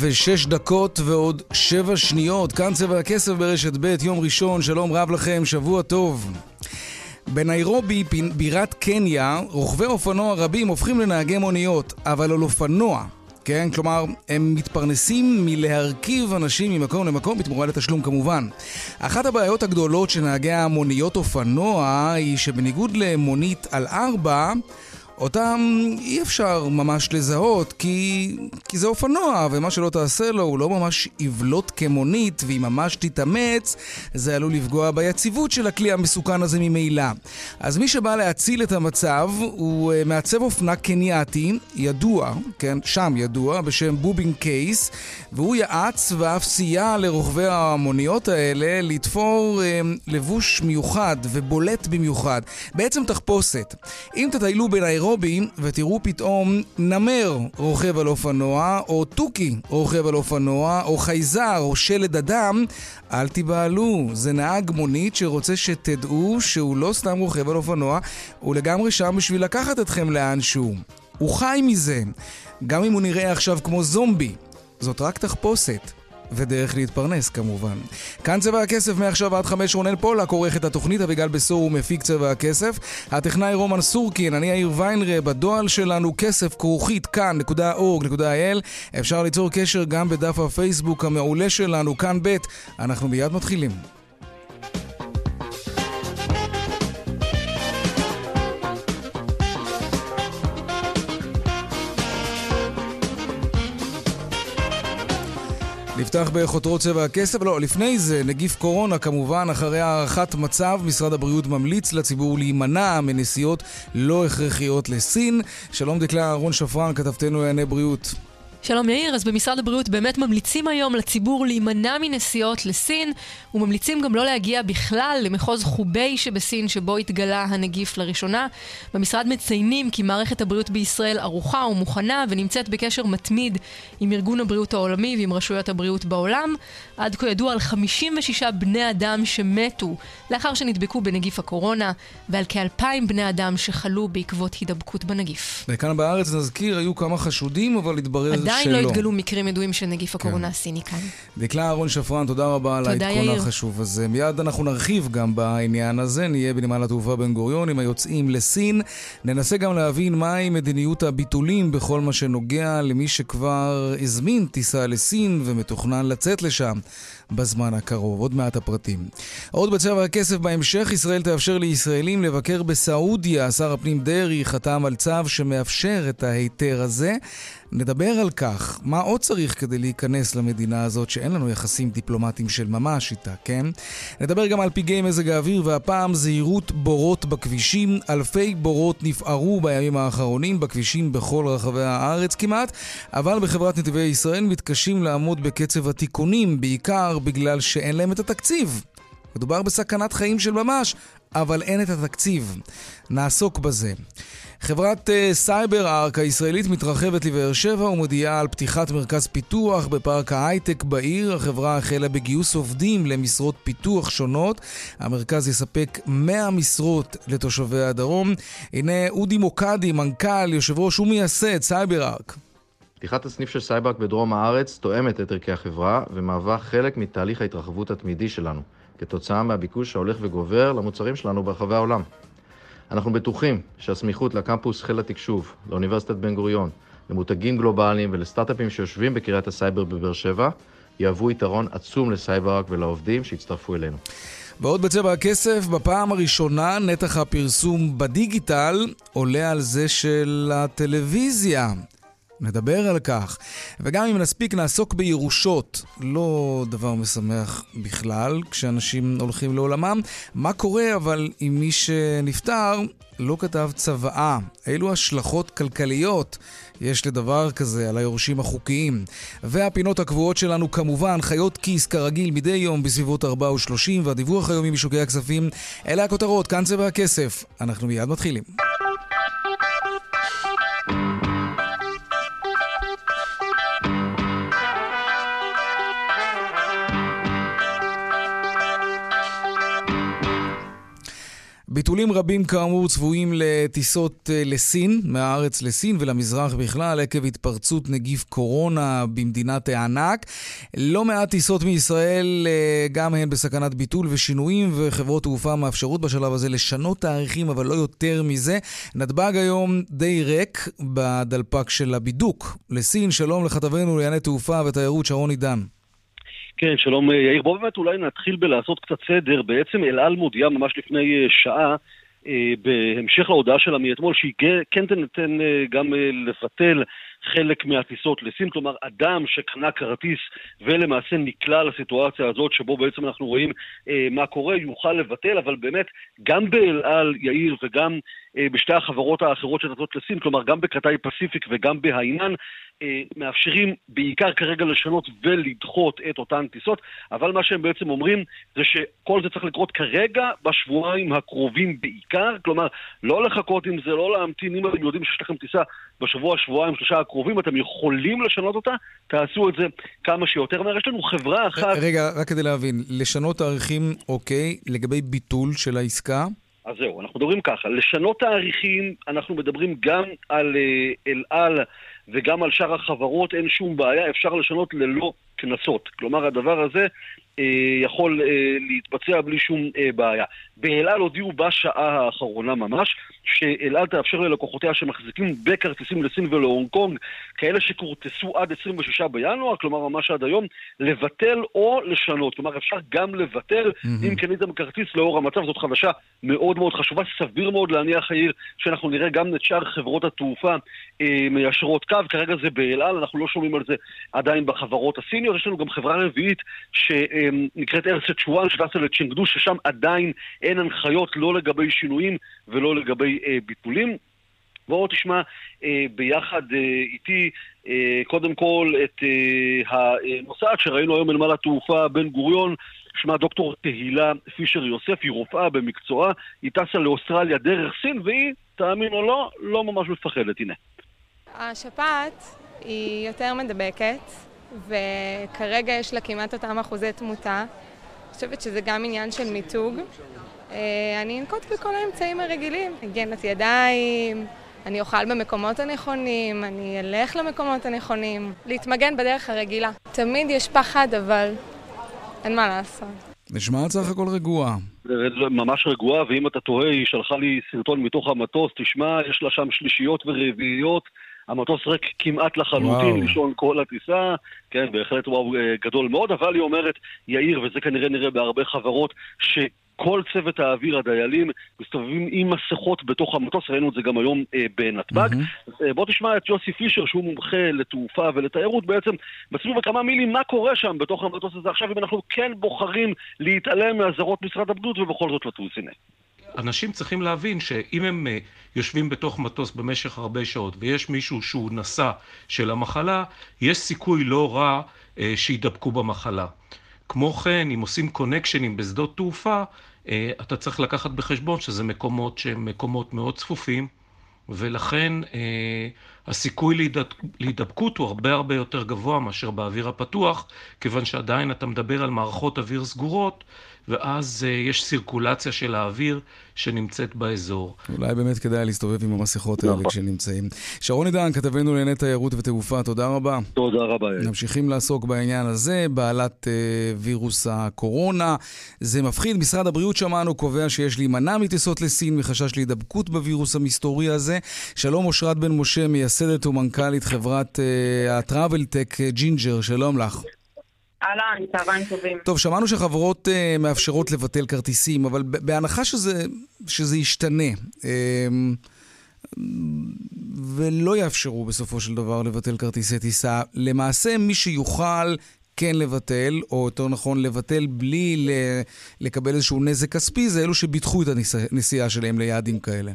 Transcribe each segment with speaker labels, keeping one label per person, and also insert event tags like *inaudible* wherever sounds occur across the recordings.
Speaker 1: ושש דקות ועוד שבע שניות, כאן צבע הכסף ברשת ב', יום ראשון, שלום רב לכם, שבוע טוב. בניירובי, בירת קניה, רוכבי אופנוע רבים הופכים לנהגי מוניות, אבל על אופנוע. כן? כלומר, הם מתפרנסים מלהרכיב אנשים ממקום למקום בתמורה לתשלום כמובן. אחת הבעיות הגדולות של נהגי המוניות אופנוע היא שבניגוד למונית על ארבע, אותם אי אפשר ממש לזהות, כי, כי זה אופנוע, ומה שלא תעשה לו הוא לא ממש יבלוט כמונית, והיא ממש תתאמץ, זה עלול לפגוע ביציבות של הכלי המסוכן הזה ממילא. אז מי שבא להציל את המצב הוא uh, מעצב אופנה קנייתי, ידוע, כן, שם ידוע, בשם בובין קייס, והוא יעץ ואף סייע לרוכבי המוניות האלה לתפור uh, לבוש מיוחד ובולט במיוחד. בעצם תחפושת. אם תטיילו בין בניירובי ותראו פתאום נמר רוכב על אופנוע, או תוכי רוכב על אופנוע, או חייזר, או שלד אדם, אל תיבהלו, זה נהג מונית שרוצה שתדעו שהוא לא סתם רוכב על אופנוע, הוא לגמרי שם בשביל לקחת אתכם לאנשהו. הוא חי מזה, גם אם הוא נראה עכשיו כמו זומבי. זאת רק תחפושת. ודרך להתפרנס כמובן. כאן צבע הכסף מעכשיו עד חמש רונן פולק עורך את התוכנית, אביגל בסור ומפיק צבע הכסף. הטכנאי רומן סורקין, אני יאיר ויינרב, הדואל שלנו כסף כרוכית כאן.org.il. אפשר ליצור קשר גם בדף הפייסבוק המעולה שלנו, כאן ב'. אנחנו מיד מתחילים. נפתח בחותרות צבע הכסף, לא, לפני זה, נגיף קורונה כמובן, אחרי הערכת מצב, משרד הבריאות ממליץ לציבור להימנע מנסיעות לא הכרחיות לסין. שלום דקלה אהרון שפרן, כתבתנו לענייני בריאות.
Speaker 2: שלום יאיר, אז במשרד הבריאות באמת ממליצים היום לציבור להימנע מנסיעות לסין, וממליצים גם לא להגיע בכלל למחוז חובי שבסין שבו התגלה הנגיף לראשונה. במשרד מציינים כי מערכת הבריאות בישראל ערוכה ומוכנה ונמצאת בקשר מתמיד עם ארגון הבריאות העולמי ועם רשויות הבריאות בעולם. עד כה ידוע על 56 בני אדם שמתו לאחר שנדבקו בנגיף הקורונה, ועל כאלפיים בני אדם שחלו בעקבות הידבקות בנגיף.
Speaker 1: וכאן בארץ נזכיר, היו כמה חשודים, אבל התברר שלא.
Speaker 2: עדיין לא התגלו מקרים ידועים של נגיף הקורונה כן. הסיני כאן.
Speaker 1: דקלה אהרון שפרן, תודה רבה על העדכון החשוב הזה. מיד אנחנו נרחיב גם בעניין הזה, נהיה בנמל התעופה בן גוריון עם היוצאים לסין. ננסה גם להבין מהי מדיניות הביטולים בכל מה שנוגע למי שכבר הזמין טיסה לסין ומתוכנן לצאת לשם. בזמן הקרוב. עוד מעט הפרטים. עוד בצבע הכסף בהמשך, ישראל תאפשר לישראלים לבקר בסעודיה. שר הפנים דרעי חתם על צו שמאפשר את ההיתר הזה. נדבר על כך, מה עוד צריך כדי להיכנס למדינה הזאת שאין לנו יחסים דיפלומטיים של ממש איתה, כן? נדבר גם על פגעי מזג האוויר, והפעם זהירות בורות בכבישים. אלפי בורות נפערו בימים האחרונים בכבישים בכל רחבי הארץ כמעט, אבל בחברת נתיבי ישראל מתקשים לעמוד בקצב התיקונים, בעיקר בגלל שאין להם את התקציב. מדובר בסכנת חיים של ממש, אבל אין את התקציב. נעסוק בזה. חברת uh, סייבר ארק הישראלית מתרחבת לבאר שבע ומודיעה על פתיחת מרכז פיתוח בפארק ההייטק בעיר. החברה החלה בגיוס עובדים למשרות פיתוח שונות. המרכז יספק 100 משרות לתושבי הדרום. הנה אודי מוקדי, מנכ"ל, יושב ראש ומייסד CyberArk.
Speaker 3: פתיחת הסניף של CyberArk בדרום הארץ תואמת את ערכי החברה ומהווה חלק מתהליך ההתרחבות התמידי שלנו, כתוצאה מהביקוש ההולך וגובר למוצרים שלנו ברחבי העולם. אנחנו בטוחים שהסמיכות לקמפוס חיל התקשוב, לאוניברסיטת בן גוריון, למותגים גלובליים ולסטארט-אפים שיושבים בקריית הסייבר בבאר שבע, יהוו יתרון עצום ל CyberArk ולעובדים שיצטרפו אלינו.
Speaker 1: ועוד בצבע הכסף, בפעם הראשונה נתח הפרסום בדיגיטל עולה על זה של הטלוויזיה. נדבר על כך. וגם אם נספיק, נעסוק בירושות. לא דבר משמח בכלל, כשאנשים הולכים לעולמם. מה קורה אבל עם מי שנפטר לא כתב צוואה? אילו השלכות כלכליות יש לדבר כזה על היורשים החוקיים? והפינות הקבועות שלנו כמובן, חיות כיס כרגיל מדי יום בסביבות 4 ו-30, והדיווח היומי משוקי הכספים. אלה הכותרות, כאן צבע הכסף. אנחנו מיד מתחילים. ביטולים רבים כאמור צבועים לטיסות אה, לסין, מהארץ לסין ולמזרח בכלל, עקב התפרצות נגיף קורונה במדינת הענק. לא מעט טיסות מישראל, אה, גם הן בסכנת ביטול ושינויים, וחברות תעופה מאפשרות בשלב הזה לשנות תאריכים, אבל לא יותר מזה. נתב"ג היום די ריק בדלפק של הבידוק לסין. שלום לכתבנו לענייני תעופה ותיירות שרון עידן.
Speaker 4: כן, שלום אה, יאיר. בוא באמת אולי נתחיל בלעשות קצת סדר. בעצם אל על מודיעה ממש לפני אה, שעה, אה, בהמשך להודעה שלה מאתמול, שהיא כן תנתן גם לבטל חלק מהטיסות לסין, כלומר אדם שקנה כרטיס ולמעשה נקלע לסיטואציה הזאת שבו בעצם אנחנו רואים מה קורה, יוכל לבטל, אבל באמת גם באל על, יאיר, וגם בשתי החברות האחרות שטסות לסין, כלומר גם בקטאי פסיפיק וגם בהאינן, אה, מאפשרים בעיקר כרגע לשנות ולדחות את אותן טיסות, אבל מה שהם בעצם אומרים זה שכל זה צריך לקרות כרגע בשבועיים הקרובים בעיקר, כלומר לא לחכות עם זה, לא להמתין, אם אתם יודעים שיש לכם טיסה בשבוע, שבועיים, שלושה הקרובים, אתם יכולים לשנות אותה, תעשו את זה כמה שיותר מהר. יש לנו חברה אחת...
Speaker 1: רגע, רק כדי להבין, לשנות תאריכים, אוקיי, לגבי ביטול של העסקה?
Speaker 4: אז זהו, אנחנו מדברים ככה, לשנות תאריכים, אנחנו מדברים גם על אה, אל על וגם על שאר החברות, אין שום בעיה, אפשר לשנות ללא קנסות. כלומר, הדבר הזה יכול אה, להתבצע בלי שום אה, בעיה. באל על הודיעו בשעה האחרונה ממש, שאל על תאפשר ללקוחותיה שמחזיקים בכרטיסים לסין ולהונג קונג, כאלה שכורטסו עד 26 בינואר, כלומר ממש עד היום, לבטל או לשנות. כלומר, אפשר גם לבטל, mm-hmm. אם קניתם כרטיס לאור המצב, זאת חדשה מאוד מאוד חשובה, סביר מאוד להניח העיר שאנחנו נראה גם את שאר חברות התעופה אה, מיישרות קו, כרגע זה באל על, אנחנו לא שומעים על זה עדיין בחברות הסיניות, יש לנו גם חברה רביעית שנקראת ארסט שואן, שטסה לצ'נגדו, ששם עדיין אין הנחיות לא לגבי שינויים ולא לגבי אה, ביטולים. בואו תשמע אה, ביחד אה, איתי אה, קודם כל את אה, הנוסעת שראינו היום בנמל התעופה בן גוריון, שמה דוקטור תהילה פישר יוסף, היא רופאה במקצועה, היא טסה לאוסטרליה דרך סין והיא, תאמין או לא, לא ממש מפחדת, הנה.
Speaker 5: השפעת היא יותר מדבקת, וכרגע יש לה כמעט אותם אחוזי תמותה. אני חושבת שזה גם עניין של מיתוג. אה, אני אנקוט בכל האמצעים הרגילים, הגנת ידיים, אני אוכל במקומות הנכונים, אני אלך למקומות הנכונים, להתמגן בדרך הרגילה. תמיד יש פחד, אבל אין מה לעשות.
Speaker 1: נשמעת סך הכל רגועה.
Speaker 4: ממש רגועה, ואם אתה תוהה, היא שלחה לי סרטון מתוך המטוס, תשמע, יש לה שם שלישיות ורביעיות. המטוס ריק כמעט לחלוטין, לישון כל הטיסה, כן, בהחלט וואו אה, גדול מאוד, אבל היא אומרת, יאיר, וזה כנראה נראה בהרבה חברות, ש... כל צוות האוויר, הדיילים, מסתובבים עם מסכות בתוך המטוס, ראינו את זה גם היום אה, בנתב"ג. Mm-hmm. אה, בוא תשמע את יוסי פישר, שהוא מומחה לתעופה ולתיירות, בעצם מסביר בכמה מילים מה קורה שם בתוך המטוס הזה עכשיו, אם אנחנו כן בוחרים להתעלם מאזהרות משרד הבריאות ובכל זאת לטוס, הנה.
Speaker 6: אנשים צריכים להבין שאם הם uh, יושבים בתוך מטוס במשך הרבה שעות ויש מישהו שהוא נשא של המחלה, יש סיכוי לא רע uh, שידבקו במחלה. כמו כן, אם עושים קונקשנים בשדות תעופה, אה, אתה צריך לקחת בחשבון שזה מקומות שהם מקומות מאוד צפופים, ולכן אה, הסיכוי להידבקות הוא הרבה הרבה יותר גבוה מאשר באוויר הפתוח, כיוון שעדיין אתה מדבר על מערכות אוויר סגורות, ואז uh, יש סירקולציה של האוויר שנמצאת באזור.
Speaker 1: אולי באמת כדאי להסתובב עם המסכות האלה נכון. כשנמצאים. שרון עידן, כתבנו לענייני תיירות ותעופה, תודה רבה.
Speaker 4: תודה רבה.
Speaker 1: ממשיכים לעסוק בעניין הזה, בעלת אה, וירוס הקורונה. זה מפחיד, משרד הבריאות שמענו קובע שיש להימנע מטיסות לסין מחשש להידבקות בווירוס המסתורי הזה. שלום אושרת בן משה, מייסדת ומנכ"לית חברת ה travel-tech אה, ג'ינג'ר, שלום לך.
Speaker 7: אהלן, צהריים טובים.
Speaker 1: טוב, שמענו שחברות אה, מאפשרות לבטל כרטיסים, אבל בהנחה שזה, שזה ישתנה, uh, ולא יאפשרו בסופו של דבר לבטל כרטיסי טיסה. למעשה, מי שיוכל כן לבטל, או יותר נכון לבטל בלי לקבל איזשהו נזק כספי, זה אלו שביטחו את הנסיעה שלהם ליעדים כאלה.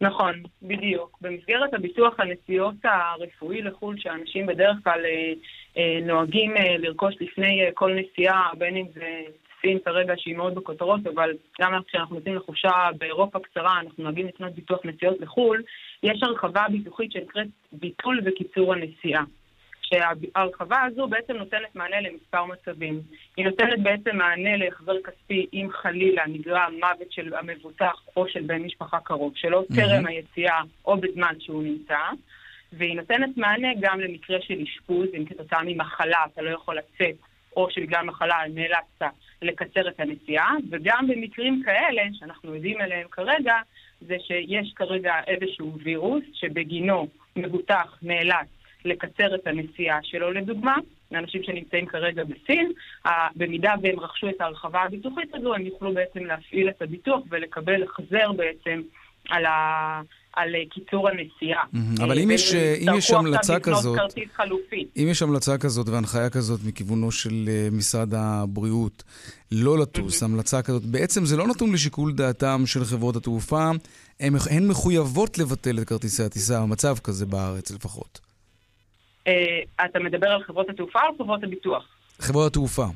Speaker 7: נכון, בדיוק. במסגרת הביטוח הנסיעות הרפואי לחו"ל, שאנשים בדרך כלל אה, אה, נוהגים אה, לרכוש לפני כל נסיעה, בין אם זה סין כרגע שהיא מאוד בכותרות, אבל גם כשאנחנו יוצאים לחופשה באירופה קצרה, אנחנו נוהגים לקנות ביטוח נסיעות לחו"ל, יש הרחבה ביטוחית שנקראת ביטול וקיצור הנסיעה. שההרחבה הזו בעצם נותנת מענה למספר מצבים. היא נותנת בעצם מענה להחזר כספי אם חלילה נגרם מוות של המבוטח או של בן משפחה קרוב שלו, mm-hmm. טרם היציאה או בזמן שהוא נמצא. והיא נותנת מענה גם למקרה של אשפוז, אם כתוצאה ממחלה אתה לא יכול לצאת, או שבגלל מחלה נאלצת לקצר את הנסיעה, וגם במקרים כאלה, שאנחנו יודעים עליהם כרגע, זה שיש כרגע איזשהו וירוס שבגינו מבוטח נאלץ לקצר את הנסיעה שלו, לדוגמה, לאנשים שנמצאים כרגע בסין, במידה והם רכשו את ההרחבה הביטוחית הזו, הם יוכלו בעצם להפעיל את הביטוח ולקבל החזר בעצם על, ה... על קיצור הנסיעה.
Speaker 1: אבל אם יש, אם יש המלצה כזאת, אם יש המלצה כזאת והנחיה כזאת מכיוונו של אה, משרד הבריאות לא לטוס, המלצה כזאת, בעצם זה לא נתון לשיקול דעתם של חברות התעופה, הן מחויבות לבטל את כרטיסי הטיסה, המצב כזה בארץ לפחות.
Speaker 7: אה, אתה מדבר על חברות התעופה או חברות הביטוח?
Speaker 1: חברות התעופה.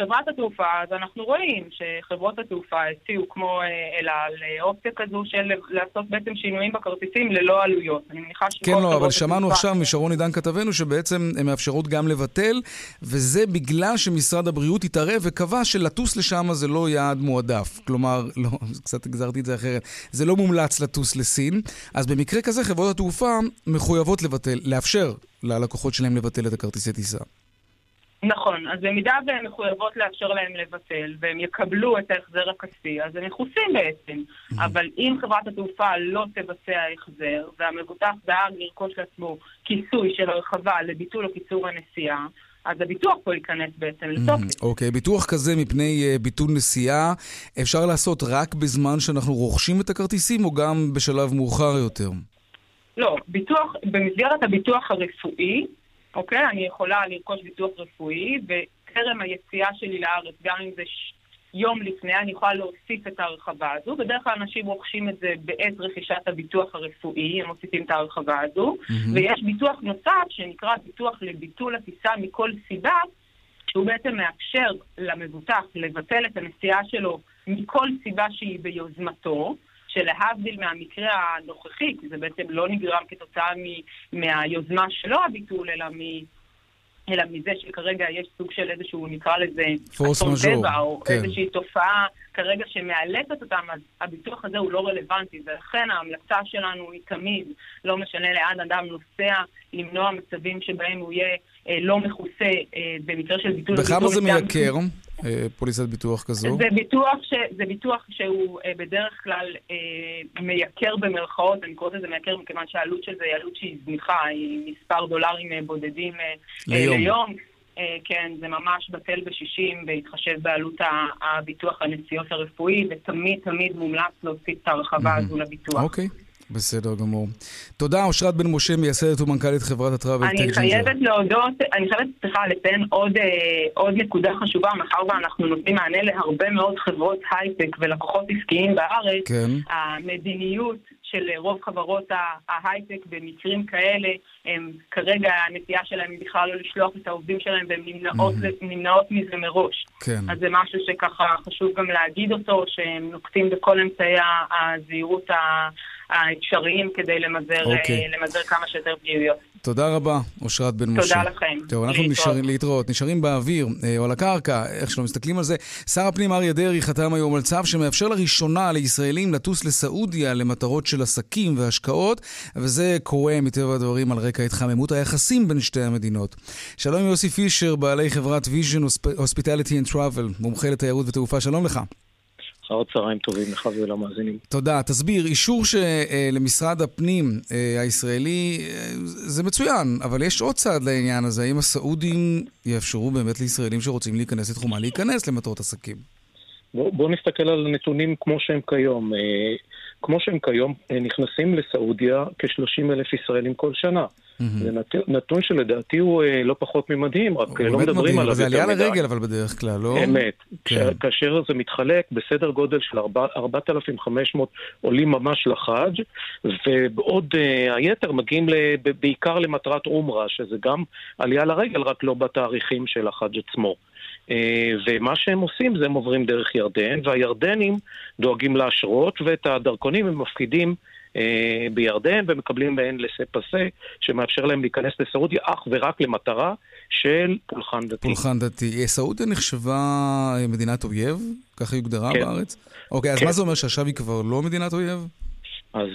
Speaker 7: חברת התעופה, אז אנחנו רואים שחברות התעופה הציעו כמו אה, אל על אה, אופציה כזו של לעשות בעצם שינויים בכרטיסים ללא עלויות. אני מניחה
Speaker 1: שכל כן, לא, אבל שמענו התעופה... עכשיו משרון עידן כתבנו שבעצם הן מאפשרות גם לבטל, וזה בגלל שמשרד הבריאות התערב וקבע שלטוס לשם זה לא יעד מועדף. כלומר, לא, *laughs* קצת הגזרתי את זה אחרת, זה לא מומלץ לטוס לסין. אז במקרה כזה חברות התעופה מחויבות לבטל, לאפשר ללקוחות שלהם לבטל את הכרטיסי טיסה.
Speaker 7: נכון, אז במידה והן מחויבות לאפשר להם לבטל, והם יקבלו את ההחזר הכספי, אז הם מכוסים בעצם. Mm-hmm. אבל אם חברת התעופה לא תבצע החזר, והמבוטח דאג לרכוש לעצמו כיסוי של הרחבה לביטול או קיצור הנסיעה, אז הביטוח פה ייכנס בעצם לתוקף.
Speaker 1: אוקיי, okay, ביטוח כזה מפני uh, ביטול נסיעה אפשר לעשות רק בזמן שאנחנו רוכשים את הכרטיסים, או גם בשלב מאוחר יותר?
Speaker 7: לא, ביטוח, במסגרת הביטוח הרפואי, אוקיי? אני יכולה לרכוש ביטוח רפואי, וטרם היציאה שלי לארץ, גם אם זה ש... יום לפני, אני יכולה להוסיף את ההרחבה הזו. בדרך כלל אנשים רוכשים את זה בעת רכישת הביטוח הרפואי, הם מוסיפים את ההרחבה הזו. Mm-hmm. ויש ביטוח נוסף שנקרא ביטוח לביטול הטיסה מכל סיבה, שהוא בעצם מאפשר למבוטח לבטל את הנסיעה שלו מכל סיבה שהיא ביוזמתו. שלהבדיל מהמקרה הנוכחי, כי זה בעצם לא נגרם כתוצאה מהיוזמה שלו הביטול, אלא מ... אלא מזה שכרגע יש סוג של איזשהו, נקרא לזה,
Speaker 1: אסון טבע,
Speaker 7: או כן. איזושהי תופעה כרגע שמאלצת אותם, אז הביטוח הזה הוא לא רלוונטי, ולכן ההמלצה שלנו היא תמיד, לא משנה לאן אדם נוסע, למנוע מצבים שבהם הוא יהיה אה, לא מכוסה אה, במקרה של ביטול...
Speaker 1: בכמה זה מייקר? אה, פוליסת ביטוח כזו?
Speaker 7: זה ביטוח, ש, זה ביטוח שהוא אה, בדרך כלל אה, מייקר במרכאות, אני קוראת לזה מייקר מכיוון שהעלות של זה היא עלות שהיא זניחה, היא מספר דולרים אה, בודדים אה, ליום. ליום. אה, כן, זה ממש בטל בשישים בהתחשב בעלות הביטוח הנסיעות הרפואי, ותמיד תמיד מומלץ להוסיף את ההרחבה הזו לביטוח.
Speaker 1: אוקיי. Okay. בסדר גמור. תודה, אושרת בן משה, מייסדת ומנכ"לית חברת ה travel tech
Speaker 7: ג'ינג'ר. אני חייבת להודות, אני חייבת, סליחה, לציין עוד, אה, עוד נקודה חשובה, מאחר ואנחנו נותנים מענה להרבה מאוד חברות הייטק ולקוחות עסקיים בארץ.
Speaker 1: כן.
Speaker 7: המדיניות של רוב חברות ההייטק במקרים כאלה, הם כרגע הנטייה שלהם היא בכלל לא לשלוח את העובדים שלהם והן נמנעות, mm-hmm. נמנעות מזה מראש.
Speaker 1: כן.
Speaker 7: אז זה משהו שככה חשוב גם להגיד אותו, שהם נוקטים בכל אמצעי הזהירות האפשריים כדי למזער, okay. אוקיי. למזער כמה שיותר פגיעויות.
Speaker 1: תודה רבה, אושרת בן משה.
Speaker 7: תודה לכם.
Speaker 1: טוב, אנחנו נשארים להתראות. נשארים באוויר, אה, או על הקרקע, איך שלא מסתכלים על זה. שר הפנים אריה דרעי חתם היום על צו שמאפשר לראשונה לישראלים לטוס לסעודיה למטרות של עסקים והשקעות, וזה קורה מטבע הדברים על רקע התחממות היחסים בין שתי המדינות. שלום יוסי פישר, בעלי חברת Vision Hospitality and Travel, מומחה לתיירות ותעופה, שלום לך.
Speaker 8: אחר צהריים טובים לך ולמאזינים.
Speaker 1: תודה. תסביר, אישור שלמשרד הפנים אה, הישראלי אה, זה מצוין, אבל יש עוד צעד לעניין הזה. האם הסעודים יאפשרו באמת לישראלים שרוצים להיכנס לתחומה להיכנס למטרות עסקים?
Speaker 8: בואו בוא נסתכל על הנתונים כמו שהם כיום. כמו שהם כיום, אה, נכנסים לסעודיה כ-30 אלף ישראלים כל שנה. זה נת- נתון שלדעתי הוא אה, לא פחות ממדהים, רק אה, לא מדברים
Speaker 1: מדהים,
Speaker 8: עליו
Speaker 1: זה
Speaker 8: יותר
Speaker 1: עלייה
Speaker 8: מדי.
Speaker 1: לרגל אבל בדרך כלל, לא?
Speaker 8: אמת.
Speaker 1: כן.
Speaker 8: כאשר זה מתחלק בסדר גודל של ארבע- 4,500 עולים ממש לחאג' ובעוד אה, היתר מגיעים ל- בעיקר למטרת אומרה, שזה גם עלייה לרגל, רק לא בתאריכים של החאג' עצמו. אה, ומה שהם עושים זה הם עוברים דרך ירדן, והירדנים דואגים לאשרות, ואת הדרכונים הם מפקידים אה, בירדן ומקבלים בהן לסה פסה, שמאפשר להם להיכנס לסעודיה אך ורק למטרה של פולחן דתי.
Speaker 1: פולחן דתי. אה, סעודיה נחשבה מדינת אויב? ככה היא הוגדרה
Speaker 8: כן.
Speaker 1: בארץ? אוקיי, אז
Speaker 8: כן.
Speaker 1: מה זה אומר שעכשיו היא כבר לא מדינת אויב?
Speaker 8: אז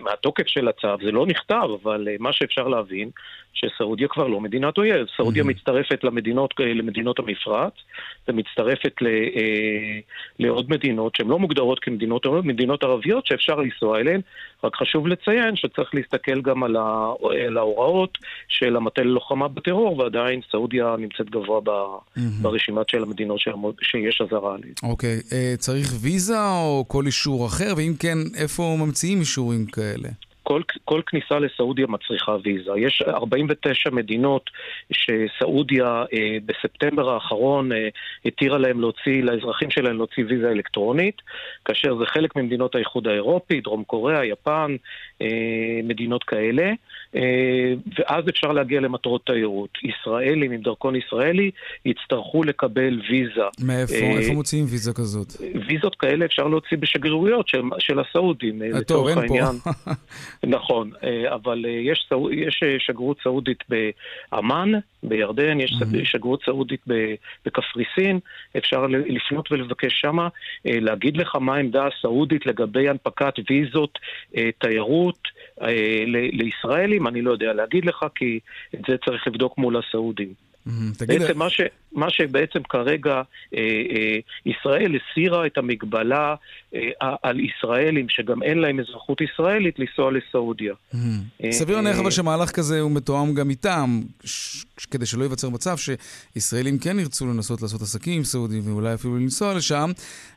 Speaker 8: מהתוקף של הצו, זה לא נכתב, אבל מה שאפשר להבין, שסעודיה כבר לא מדינת אויב. סעודיה
Speaker 1: Mhm.
Speaker 8: מצטרפת למדינות, אה, למדינות המפרץ, ומצטרפת ל, אה, לעוד מדינות שהן לא מוגדרות כמדינות אויב, מדינות ערביות שאפשר לנסוע אליהן, רק חשוב לציין שצריך להסתכל גם על, ה, על ההוראות של המטה ללוחמה בטרור, ועדיין סעודיה נמצאת גבוה ב,
Speaker 1: מהמם.
Speaker 8: ברשימת של המדינות שעמוד- שיש אזהרה עליהן.
Speaker 1: אוקיי, אה, צריך ויזה או כל אישור אחר? ואם כן, איפה ממציאים אישורים כאלה?
Speaker 8: כל, כל כניסה לסעודיה מצריכה ויזה. יש 49 מדינות שסעודיה אה, בספטמבר האחרון אה, התירה להם להוציא, לאזרחים שלהם להוציא ויזה אלקטרונית, כאשר זה חלק ממדינות האיחוד האירופי, דרום קוריאה, יפן, אה, מדינות כאלה, אה, ואז אפשר להגיע למטרות תיירות. ישראלים עם דרכון ישראלי יצטרכו לקבל ויזה.
Speaker 1: מאיפה?
Speaker 8: אה,
Speaker 1: איפה מוציאים ויזה כזאת?
Speaker 8: ויזות כאלה אפשר להוציא בשגרירויות של, של הסעודים, אה,
Speaker 1: אה, טוב, אין פה.
Speaker 8: העניין. *laughs* נכון, אה, אבל אה, יש, יש אה, שגרירות סעודית באמ"ן, בירדן, יש
Speaker 1: מהמם.
Speaker 8: שגרירות סעודית בקפריסין, אפשר לפנות ולבקש שמה, אה, להגיד לך מה העמדה הסעודית לגבי הנפקת ויזות אה, תיירות אה, לישראלים, אני לא יודע להגיד לך, כי את זה צריך לבדוק מול הסעודים.
Speaker 1: תגיד,
Speaker 8: בעצם מה, ש, מה שבעצם כרגע אה, אה, ישראל הסירה את המגבלה אה, על ישראלים שגם אין להם אזרחות ישראלית לנסוע לסעודיה. אה,
Speaker 1: סביר להניח
Speaker 8: אה,
Speaker 1: אבל שמהלך כזה הוא מתואם גם איתם, ש- כדי שלא ייווצר מצב שישראלים כן ירצו לנסות לעשות עסקים עם סעודים ואולי אפילו לנסוע לשם,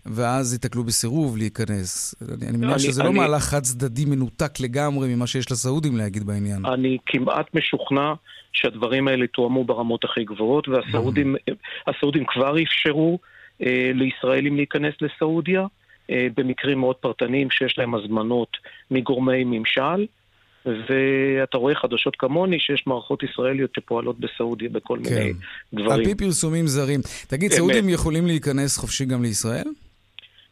Speaker 1: ואז ייתקלו בסירוב להיכנס. אני, אני מניח
Speaker 8: אני-
Speaker 1: שזה לא
Speaker 8: אני-
Speaker 1: מהלך חד צדדי מנותק לגמרי ממה שיש לסעודים להגיד בעניין.
Speaker 8: אני כמעט משוכנע שהדברים האלה תואמו ברמות הכי גבוהות, והסעודים הסעודים כבר אפשרו אה, לישראלים להיכנס לסעודיה, אה, במקרים מאוד פרטניים שיש להם הזמנות מגורמי ממשל. ואתה רואה חדשות כמוני שיש מערכות ישראליות שפועלות בסעודיה בכל
Speaker 1: כן.
Speaker 8: מיני
Speaker 1: על
Speaker 8: דברים.
Speaker 1: פי פרסומים זרים. תגיד,
Speaker 8: אמת.
Speaker 1: סעודים יכולים להיכנס חופשי גם לישראל?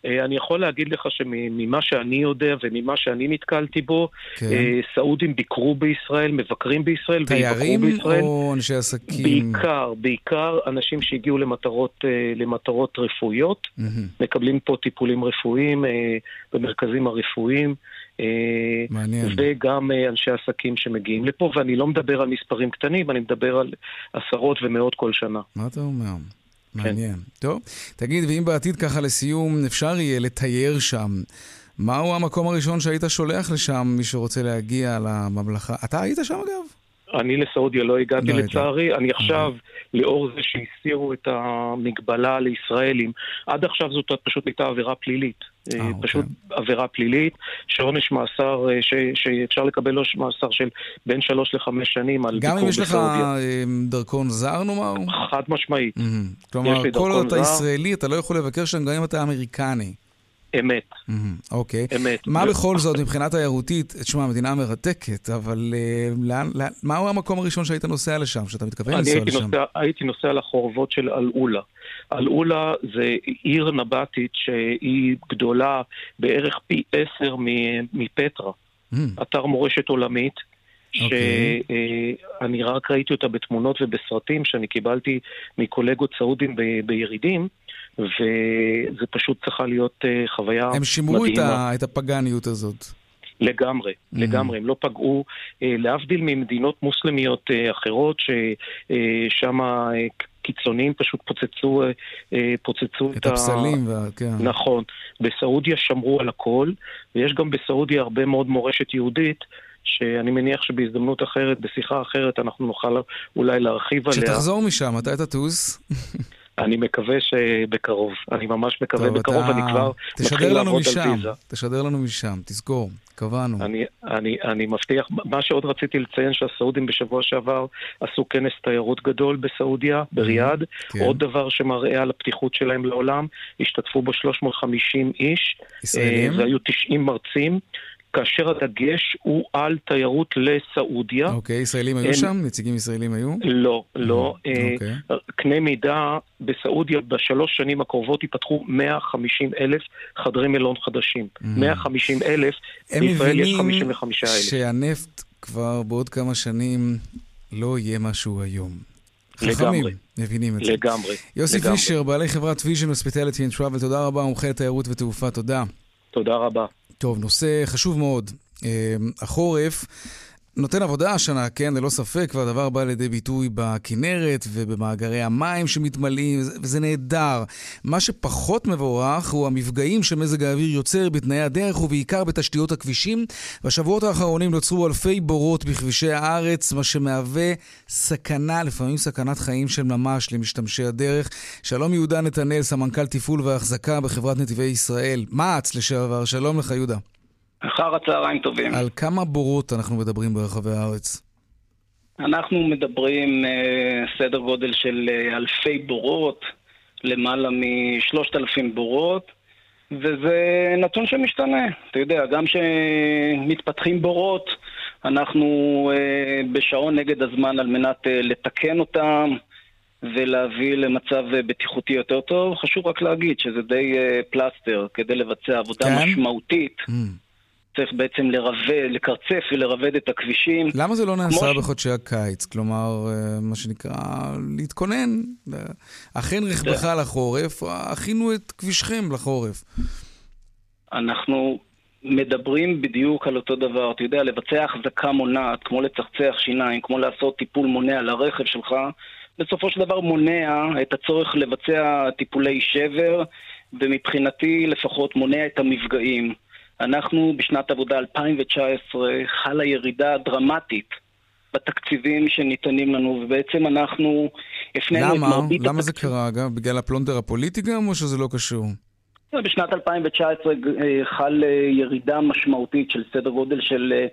Speaker 8: אה, אני יכול להגיד לך שממה שאני יודע וממה שאני נתקלתי בו,
Speaker 1: כן.
Speaker 8: אה, סעודים ביקרו בישראל, מבקרים בישראל
Speaker 1: תיירים
Speaker 8: בישראל.
Speaker 1: או אנשי עסקים?
Speaker 8: בעיקר, בעיקר אנשים שהגיעו למטרות, אה, למטרות רפואיות,
Speaker 1: מהמם.
Speaker 8: מקבלים פה טיפולים רפואיים במרכזים הרפואיים,
Speaker 1: מעניין.
Speaker 8: וגם אנשי עסקים שמגיעים לפה, ואני לא מדבר על מספרים קטנים, אני מדבר על עשרות ומאות כל שנה.
Speaker 1: מה אתה אומר?
Speaker 8: כן.
Speaker 1: מעניין. טוב, תגיד, ואם בעתיד ככה לסיום אפשר יהיה לתייר שם, מהו המקום הראשון שהיית שולח לשם, מי שרוצה להגיע לממלכה? אתה היית שם אגב?
Speaker 8: אני לסעודיה לא הגעתי
Speaker 1: לא.
Speaker 8: לצערי, אני עכשיו, לאור זה שהסירו את המגבלה לישראלים, עד עכשיו זאת פשוט הייתה עבירה פלילית.
Speaker 1: אה,
Speaker 8: אה,
Speaker 1: אוקיי.
Speaker 8: פשוט עבירה פלילית, שעונש מאסר, אה, ש, שאפשר לקבל עונש מאסר של בין שלוש לחמש שנים על
Speaker 1: גם אם
Speaker 8: ביקור
Speaker 1: יש לך
Speaker 8: בסעודיה.
Speaker 1: אה, דרכון זר נאמר?
Speaker 8: חד משמעית,
Speaker 1: מהמם. כלומר, כל עוד אתה. ישראלי, אתה לא יכול לבקר שם גם אם אתה אמריקני.
Speaker 8: אמת,
Speaker 1: מהמם, אוקיי.
Speaker 8: אמת.
Speaker 1: מה בכל זאת, מבחינה תיירותית, תשמע, המדינה מרתקת, אבל אה, לאן, לאן, מהו המקום הראשון שהיית נוסע לשם, שאתה מתכוון
Speaker 8: אני
Speaker 1: לנסוע לשם?
Speaker 8: נוסע, הייתי נוסע לחורבות של אלעולה. אלעולה זה עיר נבטית שהיא גדולה בערך פי עשר מפטרה.
Speaker 1: מהמם,
Speaker 8: אתר מורשת עולמית,
Speaker 1: אוקיי.
Speaker 8: שאני רק ראיתי אותה בתמונות ובסרטים שאני קיבלתי מקולגות סעודים בירידים, וזה פשוט צריכה להיות אה, חוויה
Speaker 1: הם שימרו את,
Speaker 8: מדהימה.
Speaker 1: ה, את הפגניות הזאת.
Speaker 8: לגמרי,
Speaker 1: Mhm.
Speaker 8: לגמרי, הם לא פגעו, אה, להבדיל ממדינות מוסלמיות אה, אחרות, ששם קיצוניים פשוט פוצצו, אה, אה, פוצצו
Speaker 1: את הפסלים, וה... כן.
Speaker 8: נכון. בסעודיה שמרו על הכל, ויש גם בסעודיה הרבה מאוד מורשת יהודית, שאני מניח שבהזדמנות אחרת, בשיחה אחרת, אנחנו נוכל אולי להרחיב עליה.
Speaker 1: כשתחזור משם, מתי תטוס? *laughs*
Speaker 8: אני מקווה שבקרוב. אני ממש מקווה
Speaker 1: טוב,
Speaker 8: בקרוב,
Speaker 1: אתה...
Speaker 8: אני כבר מתחיל לעבוד
Speaker 1: משם,
Speaker 8: על ויזה.
Speaker 1: תשדר לנו משם, תזכור, קבענו.
Speaker 8: אני, אני, אני מבטיח, מה שעוד רציתי לציין שהסעודים בשבוע שעבר עשו כנס תיירות גדול בסעודיה, בריאד.
Speaker 1: כן.
Speaker 8: עוד דבר שמראה על הפתיחות שלהם לעולם, השתתפו בו 350 איש.
Speaker 1: ישראלים?
Speaker 8: אה, והיו 90 מרצים. כאשר הדגש הוא על תיירות לסעודיה.
Speaker 1: אוקיי, ישראלים היו
Speaker 8: אין-
Speaker 1: שם? נציגים ישראלים היו?
Speaker 8: לא, לא. אה,
Speaker 1: אוקיי.
Speaker 8: קנה מידה בסעודיה בשלוש שנים הקרובות ייפתחו 150 אלף חדרי מלון חדשים. 150 אלף,
Speaker 1: הם
Speaker 8: בישראל יש
Speaker 1: מבינים
Speaker 8: 55 אלף.
Speaker 1: שהנפט כבר בעוד כמה שנים לא יהיה מה שהוא היום.
Speaker 8: לגמרי.
Speaker 1: חכמים מבינים את זה.
Speaker 8: לגמרי.
Speaker 1: יוסי
Speaker 8: לגמרי.
Speaker 1: פישר, בעלי חברת Vision Hospitality and Travel, תודה רבה, מומחה לתיירות ותעופה, תודה.
Speaker 8: תודה רבה.
Speaker 1: טוב, נושא חשוב מאוד. אה, החורף נותן עבודה השנה, כן, ללא ספק, והדבר בא לידי ביטוי בכנרת ובמאגרי המים שמתמלאים, וזה- נהדר. מה שפחות מבורך הוא המפגעים שמזג האוויר יוצר בתנאי הדרך ובעיקר בתשתיות הכבישים. בשבועות האחרונים נוצרו אלפי בורות בכבישי הארץ, מה שמהווה סכנה, לפעמים סכנת חיים של ממש למשתמשי הדרך. שלום יהודה נתנאל, סמנכ"ל תפעול והחזקה בחברת נתיבי ישראל. מע"צ לשעבר, שלום לך יהודה.
Speaker 9: אחר הצהריים טובים.
Speaker 1: על כמה בורות אנחנו מדברים ברחבי הארץ?
Speaker 9: אנחנו מדברים אה, סדר גודל של אה, אלפי בורות, למעלה משלושת אלפים בורות, וזה נתון שמשתנה. אתה יודע, גם כשמתפתחים בורות, אנחנו אה, בשעון נגד הזמן על מנת לתקן אותם ולהביא למצב בטיחותי יותר טוב. חשוב רק להגיד שזה די פלסטר כדי לבצע עבודה
Speaker 1: כן?
Speaker 9: משמעותית.
Speaker 1: Mm.
Speaker 9: צריך בעצם לרבד, לקרצף ולרבד את הכבישים.
Speaker 1: למה זה לא נעשה
Speaker 9: כמו ש-
Speaker 1: בחודשי הקיץ? כלומר, אה, מה שנקרא, להתכונן. אכן רכבך לחורף, הכינו את כבישכם לחורף.
Speaker 9: אנחנו מדברים בדיוק על אותו דבר. אתה יודע, לבצע החזקה מונעת, כמו לצחצח שיניים, כמו לעשות טיפול מונע לרכב שלך, בסופו של דבר מונע את הצורך לבצע טיפולי שבר, ומבחינתי לפחות מונע את המפגעים. אנחנו בשנת עבודה 2019 חלה ירידה דרמטית בתקציבים שניתנים לנו, ובעצם אנחנו הפנינו את
Speaker 1: למה?
Speaker 9: מרבית
Speaker 1: למה זה קרה, אגב? בגלל הפלונטר הפוליטי גם, או שזה לא קשור?
Speaker 9: בשנת 2019 אה, חל אה, ירידה משמעותית של סדר גודל של אה,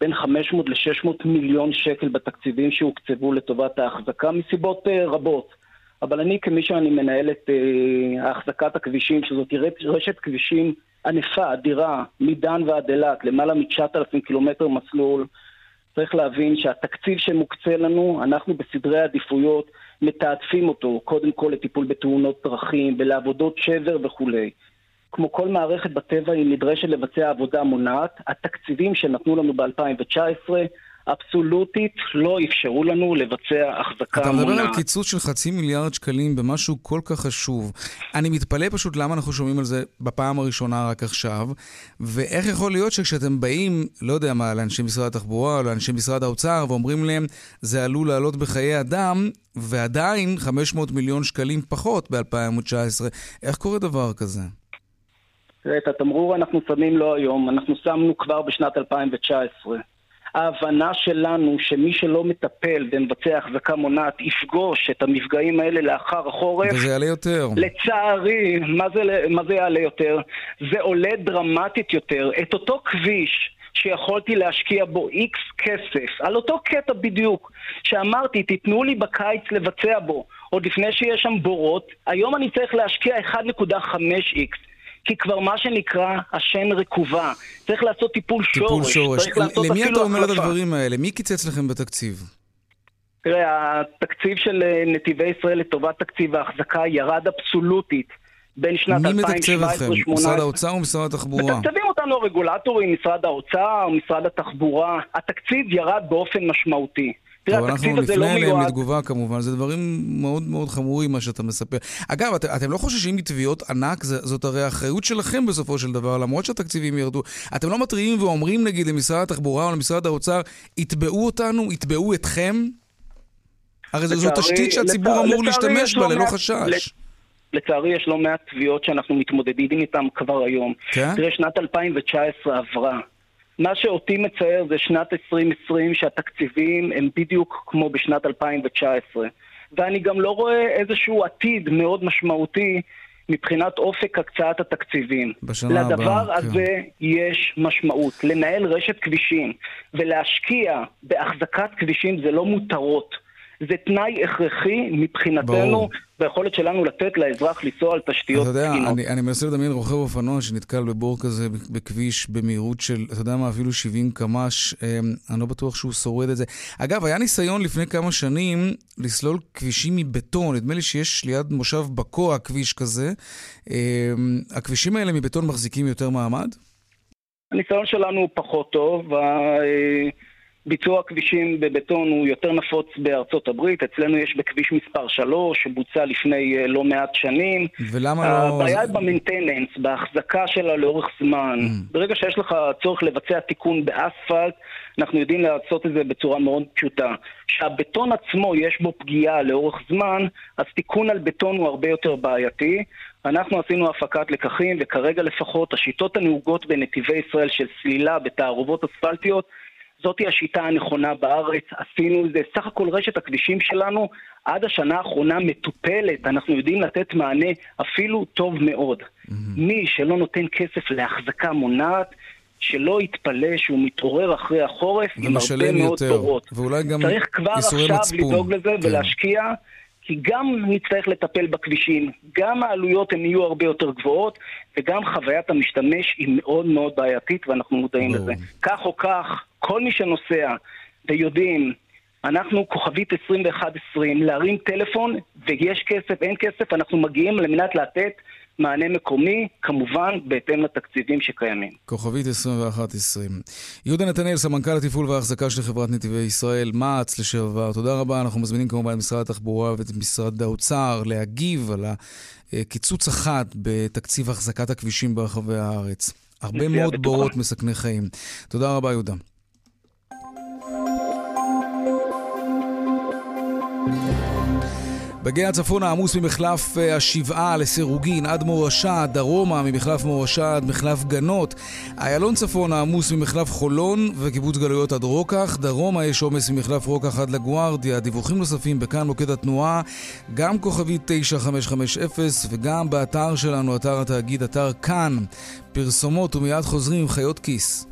Speaker 9: בין 500 ל-600 מיליון שקל בתקציבים שהוקצבו לטובת ההחזקה מסיבות רבות. אבל אני כמי שאני מנהל את אה, החזקת הכבישים, שזאת רשת- כבישים ענפה, אדירה, מדן ועד אילת, למעלה מ-9,000 קילומטר מסלול, צריך להבין שהתקציב שמוקצה לנו, אנחנו בסדרי העדיפויות מתעדפים אותו קודם כל לטיפול בתאונות דרכים ולעבודות שבר וכולי. כמו כל מערכת בטבע היא נדרשת לבצע עבודה מונעת. התקציבים שנתנו לנו ב-2019 אבסולוטית לא אפשרו לנו לבצע החזקה
Speaker 1: אתה
Speaker 9: מונעת.
Speaker 1: מדבר על קיצוץ של חצי מיליארד שקלים במשהו כל כך חשוב. אני מתפלא פשוט למה אנחנו שומעים על זה בפעם הראשונה רק עכשיו, ואיך יכול להיות שכשאתם באים, לא יודע מה, לאנשי משרד התחבורה או לאנשי משרד האוצר, ואומרים להם, זה עלול לעלות בחיי אדם, ועדיין 500 מיליון שקלים פחות ב-2019. איך קורה דבר כזה?
Speaker 9: את התמרור אנחנו שמים לא היום, אנחנו שמנו כבר בשנת 2019. ההבנה שלנו שמי שלא מטפל ומבצע החזקה מונעת יפגוש את המפגעים האלה לאחר החורף.
Speaker 1: וזה יעלה יותר.
Speaker 9: לצערי, מה זה, מה זה יעלה יותר? זה עולה דרמטית יותר. את אותו כביש שיכולתי להשקיע בו איקס כסף, על אותו קטע בדיוק, שאמרתי, תיתנו לי בקיץ לבצע בו, עוד לפני שיש שם בורות, היום אני צריך להשקיע 1.5 איקס. כי כבר מה שנקרא השן רקובה. צריך לעשות טיפול שורש.
Speaker 1: טיפול שורש. למי אתה אומר את. הדברים האלה? מי קיצץ לכם בתקציב?
Speaker 9: תראה, התקציב של אה, נתיבי ישראל לטובת תקציב ההחזקה ירד אבסולוטית בין שנת
Speaker 1: מי
Speaker 9: 2017
Speaker 1: מתקצב אתכם?
Speaker 9: 2018
Speaker 1: משרד האוצר או משרד התחבורה?
Speaker 9: מתקצבים אותנו הרגולטורים, משרד האוצר, משרד התחבורה. התקציב ירד באופן משמעותי. תראה,
Speaker 1: טוב, אנחנו
Speaker 9: לא
Speaker 1: נפנה אליהם
Speaker 9: מיועד...
Speaker 1: לתגובה כמובן, זה דברים מאוד מאוד חמורים מה שאתה מספר. אגב, את, אתם לא חוששים מתביעות ענק? זה, זאת הרי האחריות שלכם בסופו של דבר, למרות שהתקציבים ירדו. אתם לא מתריעים ואומרים נגיד למשרד התחבורה או למשרד האוצר, יתבעו אותנו, יתבעו אתכם? הרי זו, זו
Speaker 9: לצערי-
Speaker 1: תשתית שהציבור
Speaker 9: לצערי-
Speaker 1: אמור
Speaker 9: לצערי
Speaker 1: להשתמש בה
Speaker 9: לא
Speaker 1: ללא חשש.
Speaker 9: לצערי יש לא מעט תביעות שאנחנו מתמודדים איתן כבר היום.
Speaker 1: כן?
Speaker 9: תראה, שנת 2019 עברה. מה שאותי מצער זה שנת 2020 שהתקציבים הם בדיוק כמו בשנת 2019. ואני גם לא רואה איזשהו עתיד מאוד משמעותי מבחינת אופק הקצאת התקציבים.
Speaker 1: בשנה הבאה,
Speaker 9: לדבר
Speaker 1: כן.
Speaker 9: הזה יש משמעות. לנהל רשת כבישים ולהשקיע בהחזקת כבישים זה לא מותרות. זה תנאי הכרחי מבחינתנו,
Speaker 1: ברור.
Speaker 9: ביכולת שלנו לתת לאזרח לנסוע על תשתיות
Speaker 1: אתה יודע,
Speaker 9: תקינות.
Speaker 1: אני, אני מנסה לדמיין רוכב אופנוע שנתקל בבור כזה בכביש במהירות של, אתה יודע מה, אפילו 70 קמ"ש, אמ, אני לא בטוח שהוא שורד את זה. אגב, היה ניסיון לפני כמה שנים לסלול כבישים מבטון, נדמה לי שיש ליד מושב בקוע כביש כזה. אמ, הכבישים האלה מבטון מחזיקים יותר מעמד?
Speaker 9: הניסיון שלנו הוא פחות טוב, ביצוע כבישים בבטון הוא יותר נפוץ בארצות הברית, אצלנו יש בכביש מספר 3 שבוצע לפני אה, לא מעט שנים.
Speaker 1: ולמה לא...
Speaker 9: הבעיה היא במינטננס, בהחזקה שלה לאורך זמן.
Speaker 1: Mm.
Speaker 9: ברגע שיש לך צורך לבצע תיקון באספלט, אנחנו יודעים לעשות את זה בצורה מאוד פשוטה. כשהבטון עצמו יש בו פגיעה לאורך זמן, אז תיקון על בטון הוא הרבה יותר בעייתי. אנחנו עשינו הפקת לקחים, וכרגע לפחות השיטות הנהוגות בנתיבי ישראל של סלילה בתערובות אספלטיות, זאתי השיטה הנכונה בארץ, עשינו את זה, סך הכל רשת הכבישים שלנו עד השנה האחרונה מטופלת, אנחנו יודעים לתת מענה אפילו טוב מאוד. מי שלא נותן כסף להחזקה מונעת, שלא יתפלא שהוא מתעורר אחרי החורף עם הרבה
Speaker 1: ומשלם
Speaker 9: מאוד
Speaker 1: יותר,
Speaker 9: תורות.
Speaker 1: ואולי גם
Speaker 9: צריך כבר עכשיו
Speaker 1: מצפון.
Speaker 9: לדאוג לזה
Speaker 1: כן.
Speaker 9: ולהשקיע, כי גם נצטרך לטפל בכבישים, גם העלויות הן יהיו הרבה יותר גבוהות, וגם חוויית המשתמש היא מאוד מאוד בעייתית, ואנחנו מודעים. לזה. כך או כך, כל מי שנוסע ויודעים, אנחנו כוכבית 2120, להרים טלפון, ויש כסף, אין כסף, אנחנו מגיעים על מנת לתת מענה מקומי, כמובן בהתאם לתקציבים שקיימים.
Speaker 1: כוכבית 2120. יהודה נתנאל, סמנכ"ל התפעול וההחזקה של חברת נתיבי ישראל, מע"צ לשעבר, תודה רבה. אנחנו מזמינים כמובן את משרד התחבורה ואת משרד האוצר להגיב על הקיצוץ החד בתקציב החזקת הכבישים ברחבי הארץ. הרבה מאוד. בורות מסכני חיים. תודה רבה, יהודה. בגיא הצפון העמוס ממחלף אה, השבעה לסירוגין עד מורשה, דרומה ממחלף מורשה עד מחלף גנות. איילון צפון העמוס ממחלף חולון וקיבוץ גלויות עד רוקח. דרומה יש עומס ממחלף רוקח עד לגוארדיה. דיווחים נוספים בכאן מוקד התנועה, גם כוכבית 9550 וגם באתר שלנו, אתר התאגיד, אתר כאן. פרסומות ומיד חוזרים עם חיות כיס.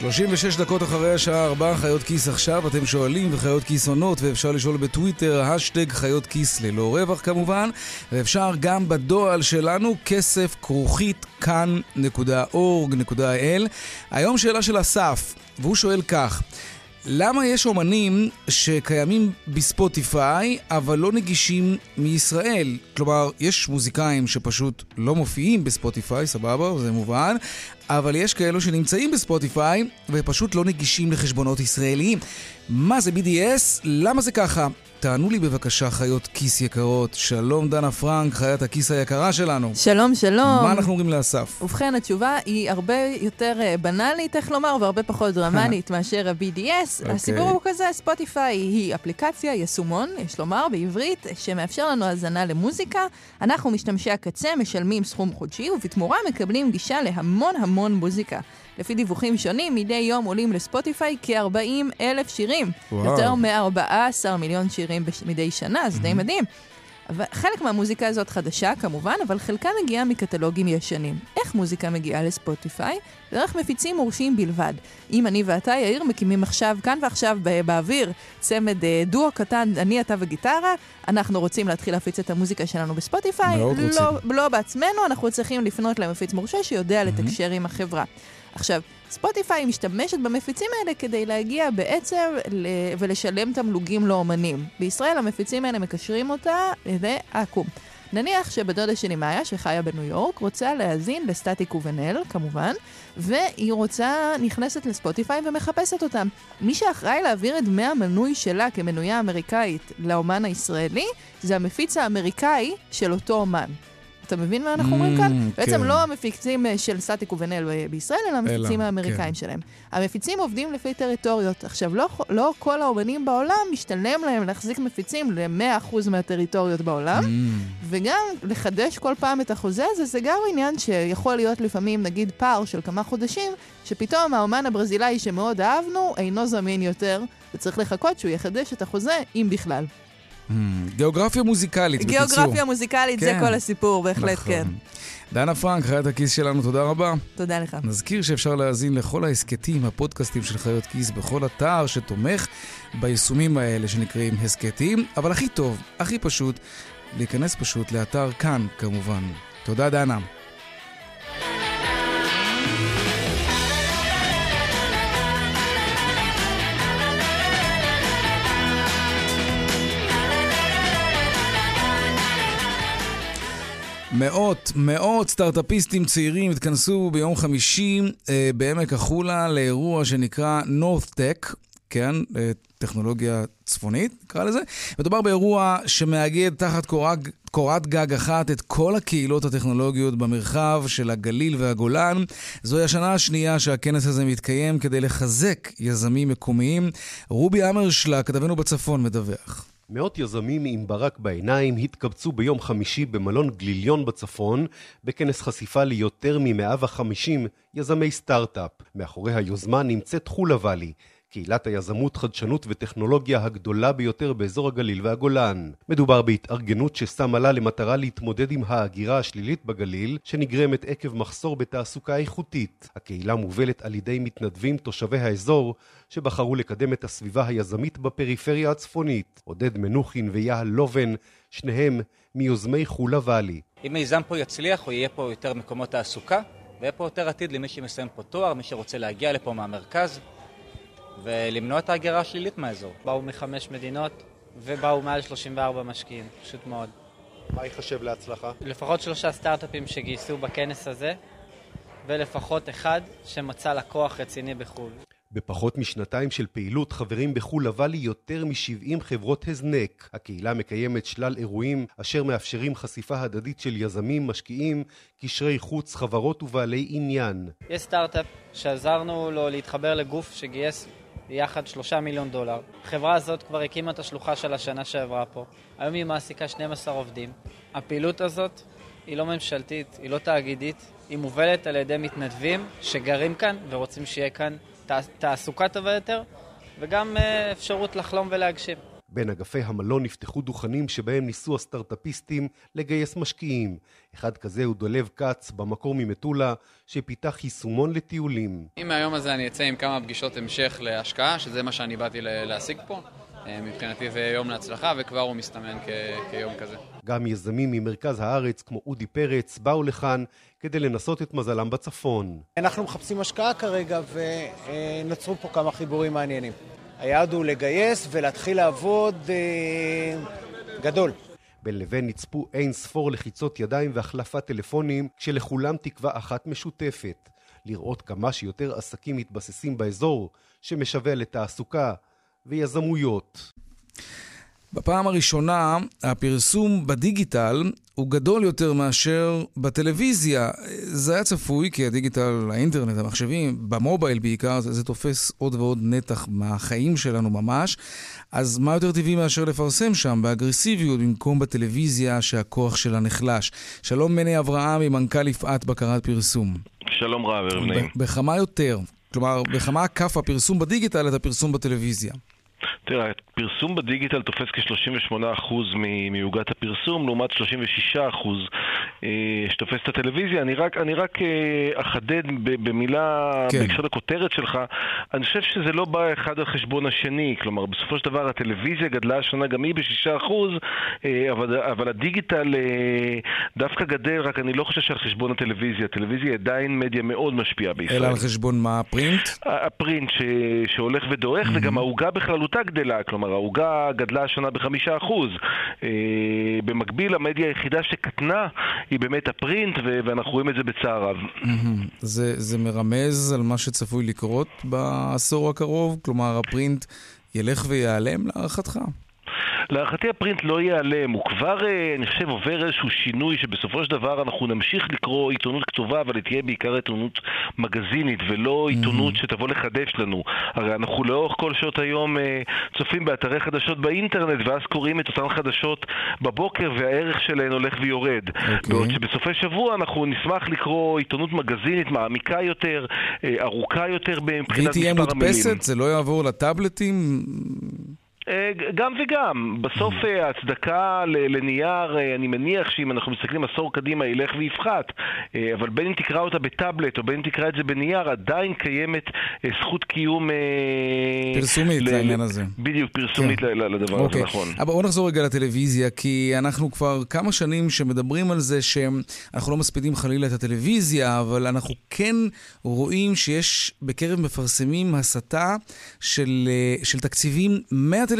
Speaker 1: שלושים ושש דקות אחרי השעה ארבע, חיות כיס עכשיו, אתם שואלים וחיות כיס עונות, ואפשר לשאול בטוויטר, השטג חיות כיס ללא רווח כמובן, ואפשר גם בדואל שלנו, כסף כרוכית כאן.org.il. היום שאלה של אסף, והוא שואל כך, למה יש אומנים שקיימים בספוטיפיי, אבל לא נגישים מישראל? כלומר, יש מוזיקאים שפשוט לא מופיעים בספוטיפיי, סבבה, זה מובן, אבל יש כאלו שנמצאים בספוטיפיי ופשוט לא נגישים לחשבונות ישראליים. מה זה BDS? למה זה ככה? תענו לי בבקשה, חיות כיס יקרות. שלום דנה פרנק, חיית הכיס היקרה שלנו.
Speaker 10: שלום, שלום.
Speaker 1: מה אנחנו אומרים לאסף?
Speaker 10: ובכן, התשובה היא הרבה יותר אה, בנאלית, איך לומר, והרבה פחות דרמטית *laughs* מאשר ה-BDS.
Speaker 1: אוקיי.
Speaker 10: הסיפור הוא כזה, ספוטיפיי היא אפליקציה, יישומון, יש לומר, בעברית, שמאפשר לנו האזנה למוזיקה. אנחנו, משתמשי הקצה, משלמים סכום חודשי, ובתמורה מקבלים גישה להמון המון מוזיקה. לפי דיווחים שונים, מדי יום עולים לספוטיפיי כ-40 אלף שירים.
Speaker 1: וואו.
Speaker 10: יותר מ-14 מיליון שירים בש... מדי שנה, זה די מדהים. אבל חלק מהמוזיקה הזאת חדשה כמובן, אבל חלקה מגיעה מקטלוגים ישנים. איך מוזיקה מגיעה לספוטיפיי? דרך מפיצים מורשים בלבד. אם אני ואתה, יאיר, מקימים עכשיו, כאן ועכשיו באוויר, צמד אה, דואו קטן, אני, אתה וגיטרה, אנחנו רוצים להתחיל להפיץ את המוזיקה שלנו בספוטיפיי.
Speaker 1: מאוד רוצים.
Speaker 10: לא, לא בעצמנו, אנחנו צריכים לפנות למפיץ מורשה שיודע לתקשר עם החברה. עכשיו, ספוטיפיי משתמשת במפיצים האלה כדי להגיע בעצם ל- ולשלם תמלוגים לאומנים. בישראל המפיצים האלה מקשרים אותה לעכו"ם. נניח שבדודה שלי מאיה, שחיה בניו יורק, רוצה להאזין לסטטיק ובן-אל, כמובן, והיא רוצה, נכנסת לספוטיפיי ומחפשת אותם. מי שאחראי להעביר את דמי המנוי שלה כמנויה אמריקאית לאומן הישראלי, זה המפיץ האמריקאי של אותו אומן. אתה מבין מה אנחנו אומרים כאן?
Speaker 1: Mm,
Speaker 10: בעצם
Speaker 1: כן.
Speaker 10: לא המפיצים אה, של סטטיק ובן-אל ב- בישראל, אלא המפיצים האמריקאים
Speaker 1: כן.
Speaker 10: שלהם. המפיצים עובדים לפי טריטוריות. עכשיו, לא, לא כל האומנים בעולם משתלם להם להחזיק מפיצים ל-100% מהטריטוריות בעולם,
Speaker 1: Mm.
Speaker 10: וגם לחדש כל פעם את החוזה הזה, זה גם עניין שיכול להיות לפעמים, נגיד, פער של כמה חודשים, שפתאום האומן הברזילאי שמאוד אהבנו, אינו זמין יותר, וצריך לחכות שהוא יחדש את החוזה, אם בכלל.
Speaker 1: גיאוגרפיה מוזיקלית, בקיצור.
Speaker 10: גיאוגרפיה מוזיקלית, זה
Speaker 1: כן.
Speaker 10: כל הסיפור, בהחלט
Speaker 1: נכון.
Speaker 10: כן.
Speaker 1: דנה פרנק, חיית הכיס שלנו, תודה רבה.
Speaker 10: תודה לך.
Speaker 1: נזכיר שאפשר להאזין לכל ההסכתים, הפודקאסטים של חיות כיס בכל אתר שתומך ביישומים האלה שנקראים הסכתים, אבל הכי טוב, הכי פשוט, להיכנס פשוט לאתר כאן, כמובן. תודה, דנה. מאות, מאות סטארט-אפיסטים צעירים התכנסו ביום חמישי אה, בעמק החולה לאירוע שנקרא NorthTech, כן, אה, טכנולוגיה צפונית, נקרא לזה. מדובר באירוע שמאגד תחת קורת, קורת גג אחת את כל הקהילות הטכנולוגיות במרחב של הגליל והגולן. זוהי השנה השנייה שהכנס הזה מתקיים כדי לחזק יזמים מקומיים. רובי אמרשלה, כתבנו בצפון, מדווח.
Speaker 11: מאות יזמים עם ברק בעיניים התקבצו ביום חמישי במלון גליליון בצפון בכנס חשיפה ליותר מ-150 יזמי סטארט-אפ. מאחורי היוזמה נמצאת חולה ואלי, קהילת היזמות, חדשנות וטכנולוגיה הגדולה ביותר באזור הגליל והגולן. מדובר בהתארגנות ששמה לה למטרה להתמודד עם ההגירה השלילית בגליל, שנגרמת עקב מחסור בתעסוקה איכותית. הקהילה מובלת על ידי מתנדבים תושבי האזור, שבחרו לקדם את הסביבה היזמית בפריפריה הצפונית. עודד מנוחין ויהל לובן, שניהם מיוזמי חולה ואלי.
Speaker 12: אם מיזם פה יצליח, או יהיה פה יותר מקומות תעסוקה, ויהיה פה יותר עתיד למי שמסיים פה תואר, מי שרוצה להגיע לפה מהמרכז, ולמנוע את ההגירה השלילית מהאזור.
Speaker 13: באו מחמש מדינות ובאו מעל 34 משקיעים, פשוט מאוד.
Speaker 11: מה ייחשב להצלחה?
Speaker 13: לפחות שלושה סטארט-אפים שגייסו בכנס הזה, ולפחות אחד שמצא לקוח רציני בחו"ל.
Speaker 11: בפחות משנתיים של פעילות חברים בחולה ואלי יותר מ-70 חברות הזנק. הקהילה מקיימת שלל אירועים אשר מאפשרים חשיפה הדדית של יזמים, משקיעים, קשרי חוץ, חברות ובעלי עניין.
Speaker 13: יש סטארט-אפ שעזרנו לו להתחבר לגוף שגייס יחד שלושה מיליון דולר. החברה הזאת כבר הקימה את השלוחה של השנה שעברה פה. היום היא מעסיקה 12 עובדים. הפעילות הזאת היא לא ממשלתית, היא לא תאגידית, היא מובלת על ידי מתנדבים שגרים כאן ורוצים שיהיה כאן תע- תעסוקה טובה יותר, וגם אה, אפשרות לחלום ולהגשים.
Speaker 11: בין אגפי המלון נפתחו דוכנים שבהם ניסו הסטארט-אפיסטים לגייס משקיעים. אחד כזה הוא דולב כץ, במקור ממטולה, שפיתח יישומון לטיולים.
Speaker 14: אם מהיום הזה אני אצא עם כמה פגישות המשך להשקעה, שזה מה שאני באתי להשיג פה, אה, מבחינתי זה יום להצלחה וכבר הוא מסתמן כ- כיום כזה.
Speaker 11: גם יזמים ממרכז הארץ, כמו אודי פרץ, באו לכאן כדי לנסות את מזלם בצפון.
Speaker 15: אנחנו מחפשים השקעה כרגע ונוצרו פה כמה חיבורים מעניינים. היעד הוא לגייס ולהתחיל לעבוד אה, גדול.
Speaker 11: בין לבין נצפו אין ספור לחיצות ידיים והחלפת טלפונים, כשלכולם תקווה אחת משותפת, לראות כמה שיותר עסקים מתבססים באזור, שמשווע לתעסוקה ויזמויות.
Speaker 1: בפעם הראשונה, הפרסום בדיגיטל הוא גדול יותר מאשר בטלוויזיה. זה היה צפוי, כי הדיגיטל, האינטרנט, המחשבים, במובייל בעיקר, זה, זה תופס עוד ועוד נתח מהחיים שלנו ממש. אז מה יותר טבעי מאשר לפרסם שם באגרסיביות במקום בטלוויזיה שהכוח שלה נחלש? שלום מני אברהמי, מנכ"ל יפעת בקרת פרסום.
Speaker 16: שלום רב, ערב נעים.
Speaker 1: בכמה יותר? כלומר, בכמה עקף הפרסום בדיגיטל את הפרסום בטלוויזיה?
Speaker 16: תראה, פרסום בדיגיטל תופס כ-38% מ- מעוגת הפרסום, לעומת 36% אה, שתופס את הטלוויזיה. אני רק, אני רק אה, אחדד במילה,
Speaker 1: כן.
Speaker 16: בהקשר לכותרת שלך, אני חושב שזה לא בא אחד על חשבון השני. כלומר, בסופו של דבר הטלוויזיה גדלה השנה גם היא ב-6%, אה, אבל, אבל הדיגיטל דווקא גדל, רק אני לא חושב שעל חשבון הטלוויזיה. הטלוויזיה עדיין מדיה מאוד משפיעה בישראל.
Speaker 1: אלא על חשבון מה הפרינט?
Speaker 16: הפרינט ש... שהולך ודועך, וגם העוגה בכללותה גדלה, כלומר העוגה גדלה השנה בחמישה אחוז. אה, במקביל, המדיה היחידה שקטנה היא באמת הפרינט. ואנחנו רואים את זה בצער רב.
Speaker 1: זה, זה מרמז על מה שצפוי לקרות בעשור הקרוב? כלומר, הפרינט ילך וייעלם להערכתך?
Speaker 16: להערכתי הפרינט לא ייעלם, הוא כבר, אה, אני חושב, עובר איזשהו שינוי שבסופו של דבר אנחנו נמשיך לקרוא עיתונות כתובה, אבל היא תהיה בעיקר עיתונות מגזינית ולא עיתונות שתבוא לחדש לנו. הרי אנחנו לאורך כל שעות היום אה, צופים באתרי חדשות באינטרנט ואז קוראים את אותן חדשות בבוקר והערך שלהן הולך ויורד. בעוד שבסופי שבוע אנחנו נשמח לקרוא עיתונות מגזינית מעמיקה יותר, אה, ארוכה יותר מבחינת
Speaker 1: תהיה
Speaker 16: מספר המילים.
Speaker 1: מודפסת? זה לא יעבור לטאבלטים?
Speaker 16: אה, גם וגם. בסוף אה, ההצדקה לנייר, אה, אני מניח שאם אנחנו מסתכלים עשור קדימה, ילך ויפחת. אבל בין אם תקרא אותה בטאבלט או בין אם תקרא את זה בנייר, עדיין קיימת זכות קיום...
Speaker 1: פרסומית
Speaker 16: ל-
Speaker 1: לעניין הזה.
Speaker 16: בדיוק, פרסומית
Speaker 1: כן.
Speaker 16: לדבר
Speaker 1: אוקיי.
Speaker 16: הזה, נכון.
Speaker 1: אבל בואו נחזור רגע לטלוויזיה, כי אנחנו כבר כמה שנים שמדברים על זה שאנחנו לא מספידים חלילה את הטלוויזיה, אבל אנחנו כן רואים שיש בקרב מפרסמים הסתה של, של תקציבים מהטלוויזיה.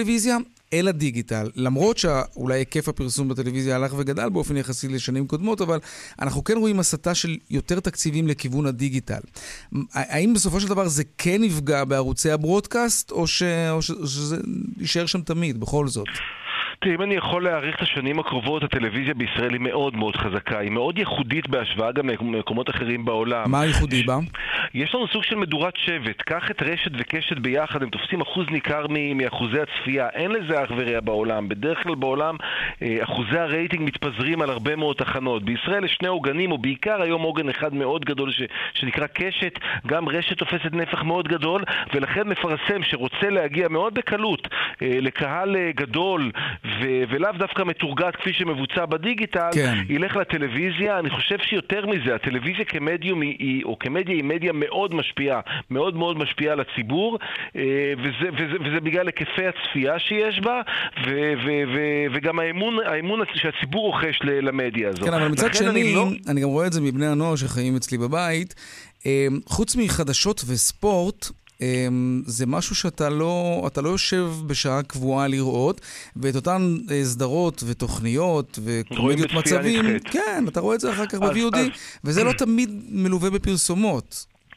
Speaker 1: אל הדיגיטל, למרות שאולי היקף הפרסום בטלוויזיה הלך וגדל באופן יחסי לשנים קודמות, אבל אנחנו כן רואים הסתה של יותר תקציבים לכיוון הדיגיטל. האם בסופו של דבר זה כן יפגע בערוצי הברודקאסט, או, ש... או, ש... או שזה יישאר שם תמיד, בכל זאת?
Speaker 16: תראה, אם אני יכול להעריך את השנים הקרובות, הטלוויזיה בישראל היא מאוד מאוד חזקה. היא מאוד ייחודית בהשוואה גם למקומות אחרים בעולם.
Speaker 1: מה הייחודי בה?
Speaker 16: יש לנו סוג של מדורת שבט. קח את רשת וקשת ביחד, הם תופסים אחוז ניכר מאחוזי הצפייה. אין לזה אח ורע בעולם. בדרך כלל בעולם אה, אחוזי הרייטינג מתפזרים על הרבה מאוד תחנות. בישראל יש שני עוגנים, או בעיקר היום עוגן אחד מאוד גדול ש- שנקרא קשת. גם רשת תופסת נפח מאוד גדול, ולכן מפרסם שרוצה להגיע מאוד בקלות אה, לקהל אה, גדול ו- ולאו דווקא מתורגת כפי שמבוצע בדיגיטל,
Speaker 1: כן.
Speaker 16: ילך לטלוויזיה. אני חושב שיותר מזה, הטלוויזיה כמדיום היא, או כמדיה היא מדיה מאוד משפיעה, מאוד מאוד משפיעה על הציבור, אה, וזה, וזה, וזה בגלל היקפי הצפייה שיש בה, ו, ו, ו, וגם האמון, האמון שהציבור רוכש למדיה הזו.
Speaker 1: כן, אבל מצד
Speaker 16: לכן אני
Speaker 1: שני,
Speaker 16: לא...
Speaker 1: אני גם רואה את זה מבני הנוער שחיים אצלי בבית, אה, חוץ מחדשות וספורט, אה, זה משהו שאתה לא, אתה לא יושב בשעה קבועה לראות, ואת אותן סדרות ותוכניות וקומדיות מצבים,
Speaker 16: נדחית.
Speaker 1: כן, אתה רואה את זה אחר כך ב-VOD, וזה לא תמיד מלווה בפרסומות.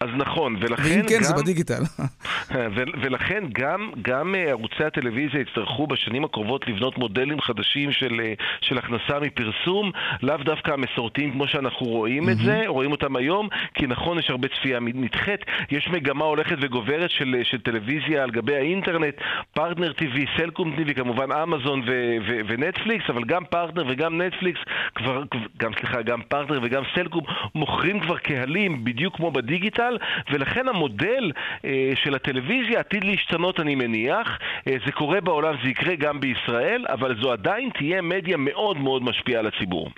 Speaker 16: אז נכון, ולכן
Speaker 1: ואם כן,
Speaker 16: גם...
Speaker 1: זה בדיגיטל. *laughs*
Speaker 16: ולכן גם, גם אה, ערוצי הטלוויזיה יצטרכו בשנים הקרובות לבנות מודלים חדשים של, אה, של הכנסה מפרסום, לאו דווקא המסורתיים כמו שאנחנו רואים את זה, רואים אותם היום, כי נכון, יש הרבה צפייה נדחית, יש מגמה הולכת וגוברת של, אה, של טלוויזיה על גבי האינטרנט, פרטנר TV, סלקום TV, כמובן אמזון ו- ו- ונטפליקס, אבל גם פרטנר וגם נטפליקס, כבר, גם סליחה, גם פרטנר וגם סלקום מוכרים כבר קהלים בדיוק כמו בדיגיטל, ולכן המודל אה, של הטלוויזיה עתיד להשתנות אני מניח. אה, זה קורה בעולם, זה יקרה גם בישראל, אבל זו עדיין תהיה מדיה מאוד מאוד משפיעה על הציבור.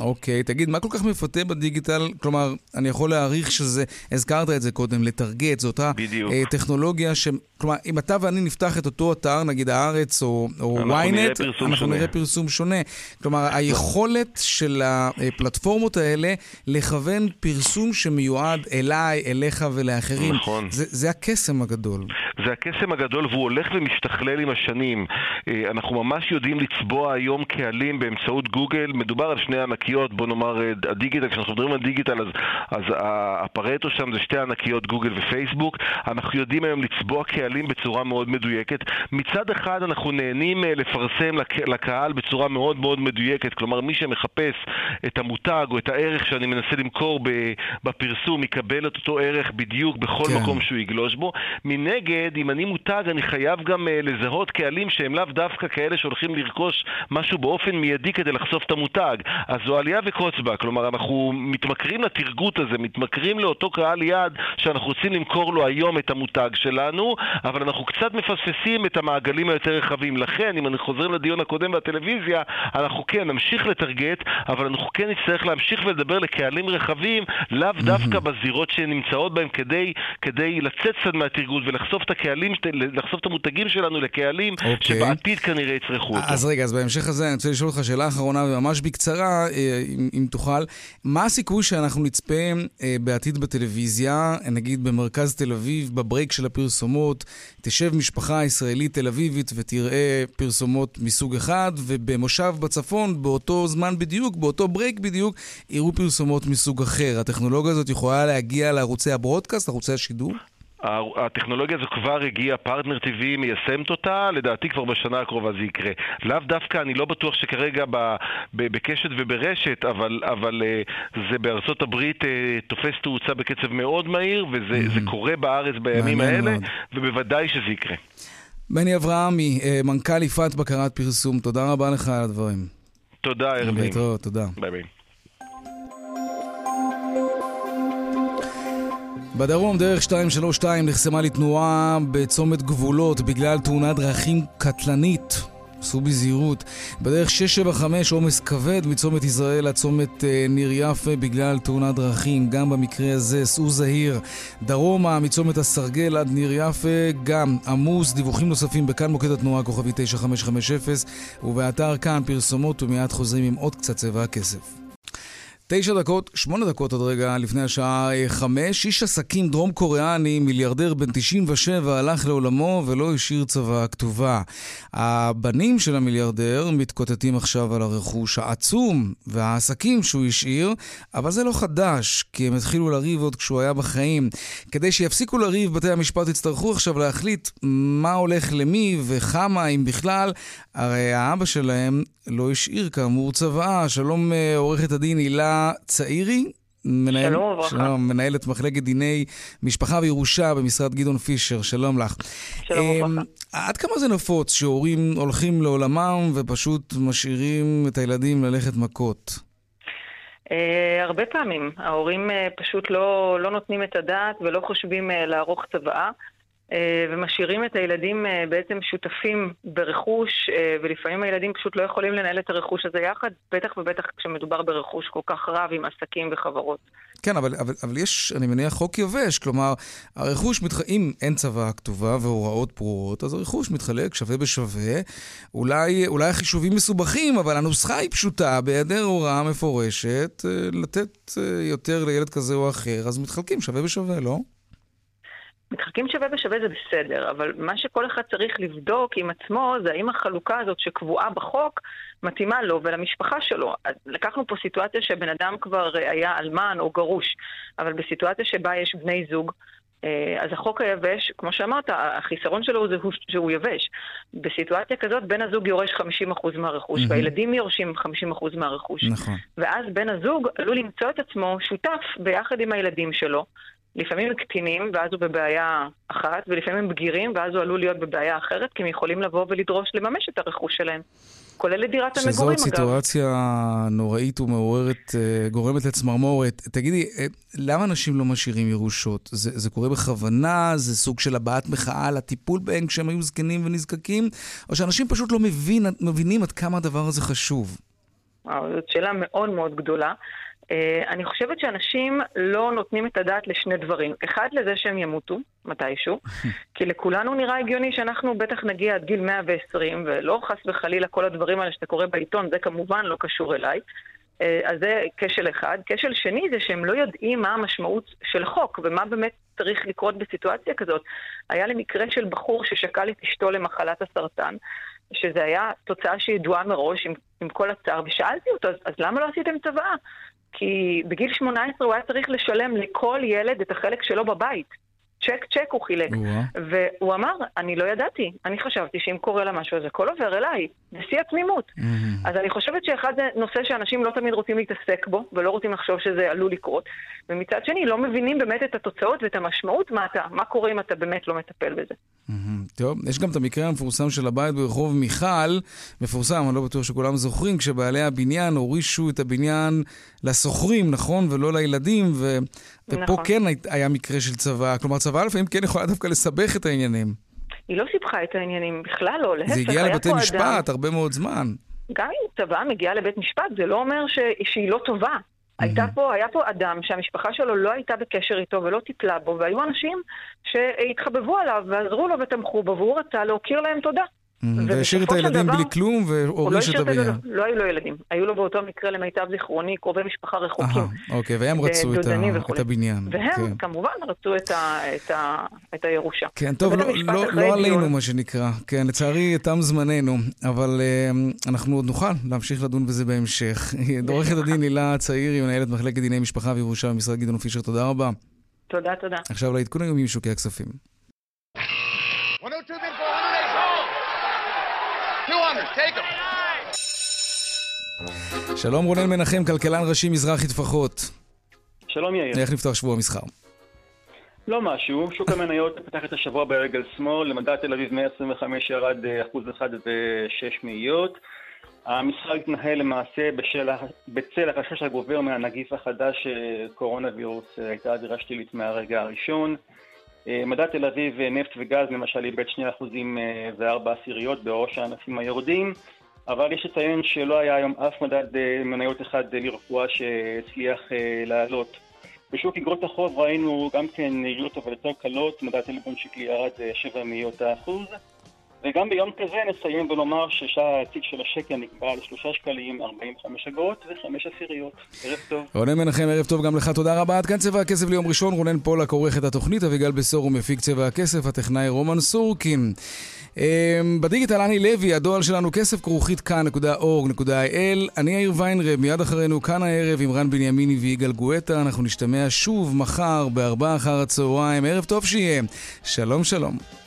Speaker 1: אוקיי, תגיד, מה כל כך מפתה בדיגיטל? כלומר, אני יכול להעריך שזה, הזכרת את זה קודם, לטרגט, זו אותה. אה, טכנולוגיה ש... כלומר, אם אתה ואני נפתח את אותו אתר, נגיד הארץ או, ynet, אנחנו. נראה פרסום שונה. כלומר, היכולת של הפלטפורמות האלה לכוון פרסום שמיועד אליי, אליך ולאחרים,
Speaker 16: נכון.
Speaker 1: זה, זה הקסם הגדול.
Speaker 16: זה הקסם הגדול והוא הולך ומשתכלל עם השנים. אה, אנחנו ממש יודעים לצבוע היום קהלים באמצעות גוגל. מדובר על שני ענקיות, בוא נאמר אה, הדיגיטל, כשאנחנו מדברים על דיגיטל אז, אז הפרטו שם זה שתי ענקיות גוגל ופייסבוק. אנחנו יודעים היום לצבוע קהלים בצורה מאוד מדויקת. מצד אחד אנחנו נהנים אה, לפרסם לק- לקהל בצורה מאוד מאוד מדויקת. כלומר, מי שמחפש את המותג או את הערך שאני מנסה למכור בפרסום יקבל את אותו ערך בדיוק בכל
Speaker 1: כן.
Speaker 16: מקום שהוא יגלוש בו. מנגד, אם אני מותג, אני חייב גם uh, לזהות קהלים שהם לאו דווקא כאלה שהולכים לרכוש משהו באופן מיידי כדי לחשוף את המותג. אז זו עלייה וקוץ בה, כלומר, אנחנו מתמכרים לתרגות הזה, מתמכרים לאותו קהל יעד שאנחנו רוצים למכור לו היום את המותג שלנו, אבל אנחנו קצת מפספסים את המעגלים היותר רחבים. לכן, אם אני חוזר לדיון הקודם בטלוויזיה, אנחנו כן נמשיך לטרגט, אבל אנחנו כן נצטרך להמשיך ולדבר לקהלים רחבים, לאו דווקא בזירות שהן נמצאות בהן, כדי, כדי לצאת קצת מהתרגות ולחשוף את הקהלים, לחשוף את המותגים שלנו לקהלים
Speaker 1: אוקיי.
Speaker 16: שבעתיד כנראה יצרכו אותו.
Speaker 1: אז רגע, אז בהמשך הזה אני רוצה לשאול אותך שאלה אחרונה וממש בקצרה, אה, אם, אם תוכל. מה הסיכוי שאנחנו נצפה אה, בעתיד בטלוויזיה, נגיד במרכז תל אביב, ב break של הפרסומות, תשב משפחה ישראלית תל אביבית ותראה פרסומות מסוג אחד, ובמושב בצפון, באותו זמן בדיוק, באותו break בדיוק, יראו פרסומות מסוג אחר. הטכנולוגיה הזאת יכולה להגיע לערוצי ה broadcast, ערוצי השידור?
Speaker 16: הטכנולוגיה הזו כבר הגיעה, פרטנר TV מיישמת אותה, לדעתי כבר בשנה הקרובה זה יקרה. לאו דווקא, אני לא בטוח שכרגע בקשת וברשת, אבל, אבל זה בארצות הברית תופס תאוצה בקצב מאוד מהיר, וזה mm-hmm. קורה בארץ בימים האלה, מאוד. ובוודאי שזה יקרה.
Speaker 1: בני אברהמי, מנכ"ל יפעת בקרת פרסום, תודה רבה לך על הדברים.
Speaker 16: תודה.
Speaker 1: להתראות, תודה.
Speaker 16: ביי ביי.
Speaker 1: בדרום, דרך 232 נחסמה לתנועה בצומת גבולות בגלל תאונת דרכים קטלנית. עשו בזהירות. בדרך 675 עומס כבד מצומת ישראל עד צומת אה, ניר יפה בגלל תאונת דרכים. גם במקרה הזה, סעו זהיר. דרומה מצומת הסרגל עד ניר יפה, גם עמוס. דיווחים נוספים בכאן מוקד התנועה כוכבי 9550 ובאתר כאן פרסומות ומיד חוזרים עם עוד קצת צבע הכסף. תשע דקות, שמונה דקות עוד רגע לפני השעה חמש. איש עסקים דרום קוריאני, מיליארדר בן 97, הלך לעולמו ולא השאיר צוואה כתובה. הבנים של המיליארדר מתקוטטים עכשיו על הרכוש העצום והעסקים שהוא השאיר, אבל זה לא חדש, כי הם התחילו לריב עוד כשהוא היה בחיים. כדי שיפסיקו לריב, בתי המשפט יצטרכו עכשיו להחליט מה הולך למי וכמה, אם בכלל. הרי האבא שלהם לא השאיר כאמור צוואה. שלום אה, עורכת הדין הילה צעירי.
Speaker 17: מנהל, שלום וברכה.
Speaker 1: שלום, מנהלת מחלקת דיני משפחה וירושה במשרד גדעון פישר, שלום לך.
Speaker 17: שלום וברכה.
Speaker 1: עד כמה זה נפוץ שהורים הולכים לעולמם ופשוט משאירים את הילדים ללכת מכות?
Speaker 17: Uh, הרבה פעמים. ההורים uh, פשוט לא, לא נותנים את הדעת ולא חושבים uh, לערוך צוואה. אה, ומשאירים את הילדים אה, בעצם שותפים ברכוש, אה, ולפעמים הילדים פשוט לא יכולים לנהל את הרכוש הזה יחד, בטח ובטח כשמדובר ברכוש כל כך רב עם עסקים וחברות.
Speaker 1: כן, אבל, אבל, אבל יש, אני מניח, חוק יבש, כלומר, הרכוש, מתח... אם אין צוואה כתובה והוראות ברורות, אז הרכוש מתחלק שווה בשווה. אולי, אולי החישובים מסובכים, אבל הנוסחה היא פשוטה, בהיעדר הוראה מפורשת, לתת יותר לילד כזה או אחר, אז מתחלקים שווה בשווה, לא?
Speaker 17: מתחלקים שווה בשווה זה בסדר, אבל מה שכל אחד צריך לבדוק עם עצמו זה האם החלוקה הזאת שקבועה בחוק מתאימה לו ולמשפחה שלו. לקחנו פה סיטואציה שבן אדם כבר היה אלמן או גרוש, אבל בסיטואציה שבה יש בני זוג, אה, אז החוק היבש, כמו שאמרת, החיסרון שלו זה שהוא יבש. בסיטואציה כזאת בן הזוג יורש 50% מהרכוש, mm-hmm. והילדים יורשים 50% מהרכוש.
Speaker 1: נכון.
Speaker 17: ואז בן הזוג עלול למצוא את עצמו שותף ביחד עם הילדים שלו לפעמים הם קטינים, ואז הוא בבעיה אחת, ולפעמים הם בגירים, ואז הוא עלול להיות בבעיה אחרת, כי הם יכולים לבוא ולדרוש לממש את הרכוש שלהם. כולל את דירת המגורים,
Speaker 1: אגב. שזאת סיטואציה נוראית ומעוררת, אה, גורמת לצמרמורת. תגידי, אה, למה אנשים לא משאירים ירושות? זה, זה קורה בכוונה? זה סוג של הבעת מחאה על הטיפול בהם כשהם היו זקנים ונזקקים? או שאנשים פשוט לא מבין, מבינים עד כמה הדבר הזה חשוב?
Speaker 17: זאת שאלה מאוד מאוד גדולה. Uh, אני חושבת שאנשים לא נותנים את הדעת לשני דברים. אחד, לזה שהם ימותו, מתישהו, *laughs* כי לכולנו נראה הגיוני שאנחנו בטח נגיע עד גיל 120, ולא חס וחלילה כל הדברים האלה שאתה קורא בעיתון, זה כמובן לא קשור אליי. Uh, אז זה כשל אחד. כשל שני זה שהם לא יודעים מה המשמעות של החוק, ומה באמת צריך לקרות בסיטואציה כזאת. היה לי מקרה של בחור ששקל את אשתו למחלת הסרטן, שזה היה תוצאה שידועה מראש עם, עם כל הצער, ושאלתי אותו, אז, אז למה לא עשיתם צוואה? כי בגיל 18 הוא היה צריך לשלם לכל ילד את החלק שלו בבית. צ'ק צ'ק הוא חילק. והוא אמר, אני לא ידעתי, אני חשבתי שאם קורה לה משהו אז הכל עובר אליי, בשיא התמימות. אז אני חושבת שאחד זה נושא שאנשים לא תמיד רוצים להתעסק בו, ולא רוצים לחשוב שזה עלול לקרות. ומצד שני, לא מבינים באמת את התוצאות ואת המשמעות, מה, אתה, מה קורה אם אתה באמת לא מטפל בזה.
Speaker 1: טוב, יש גם את המקרה המפורסם של הבית ברחוב מיכל, מפורסם, אני לא בטוח שכולם זוכרים, כשבעלי הבניין הורישו את הבניין לשוכרים, נכון? ולא לילדים, ו... ופה נכון. כן היה מקרה של צבא. כלומר, צבא לפעמים כן יכולה דווקא לסבך את העניינים.
Speaker 17: היא לא סיבכה את העניינים, בכלל לא, להפך,
Speaker 1: זה הגיע לבתי משפט אדם... הרבה מאוד זמן.
Speaker 17: גם אם צבא מגיעה לבית משפט, זה לא אומר ש... שהיא לא טובה. הייתה פה, היה פה אדם שהמשפחה שלו לא הייתה בקשר איתו ולא טיפלה בו, והיו אנשים שהתחבבו עליו ועזרו לו ותמכו בו, והוא רצה להכיר להם תודה.
Speaker 1: והשאיר את הילדים בלי כלום והוריש
Speaker 17: לא
Speaker 1: את הבניין.
Speaker 17: לא היו לו ילדים. היו לו באותו מקרה, למיטב זיכרוני, קרובי משפחה רחוקים.
Speaker 1: אוקיי, והם רצו את הבניין.
Speaker 17: והם כן. כמובן רצו את הירושה.
Speaker 1: כן, טוב, לא, לא-, לא עלינו מה שנקרא. כן, לצערי תם זמננו, אבל אמ, אנחנו עוד נוכל להמשיך לדון בזה בהמשך. עורכת הדין הילה צעירי, מנהלת מחלקת דיני משפחה וירושה במשרד גדעון פישר, תודה רבה.
Speaker 17: תודה, תודה.
Speaker 1: עכשיו לעדכון היומי משוקי הכספים.
Speaker 18: 102 bid for 108 200, take them.
Speaker 1: שלום רונן מנחם, כלכלן ראשי מזרחי טפחות.
Speaker 19: שלום יאיר.
Speaker 1: איך נפתח שבוע מסחר?
Speaker 19: לא משהו, שוק המניות *laughs* פתח את השבוע ברגל שמאל, למדד תל אביב 125 ירד אה, אחוז אחד ושש מאיות. המשחק התנהל למעשה בשל, בצל החשש הגובר מהנגיף החדש, אה, קורונה וירוס, אה, הייתה אווירה שלילית מהרגע הראשון. מדד תל אביב נפט וגז למשל איבד 2% וארבע עשיריות בראש הענפים היורדים. אבל יש לציין שלא היה היום אף מדד אה, מניות אחד אה, לרפואה שהצליח אה, לעלות. בשוק אגרות החוב ראינו גם כן יעילות אבל יותר קלות, מדד טלפון שקלי ירד 7 מאיות האחוז. וגם ביום כזה נסיים ולומר ששער העתיק של השקל נקבע על 3 שקלים 45 אגורות ו-5 עשיריות. ערב טוב.
Speaker 1: רונן מנחם, ערב טוב גם לך, תודה רבה. עד כאן צבע הכסף ליום ראשון, רונן פולק עורך את התוכנית, אביגל בשור ומפיק צבע הכסף, הטכנאי רומן סורקין. אמ, בדיגיטל אני לוי, הדואל שלנו כסף כרוכית כאן.org.il. אני יאיר ויינרב, מיד אחרינו כאן הערב עם רן בנימיני ויגאל גואטה. אנחנו נשתמע שוב מחר בארבעה אחר הצהריים. ערב טוב שיהיה. שלום שלום.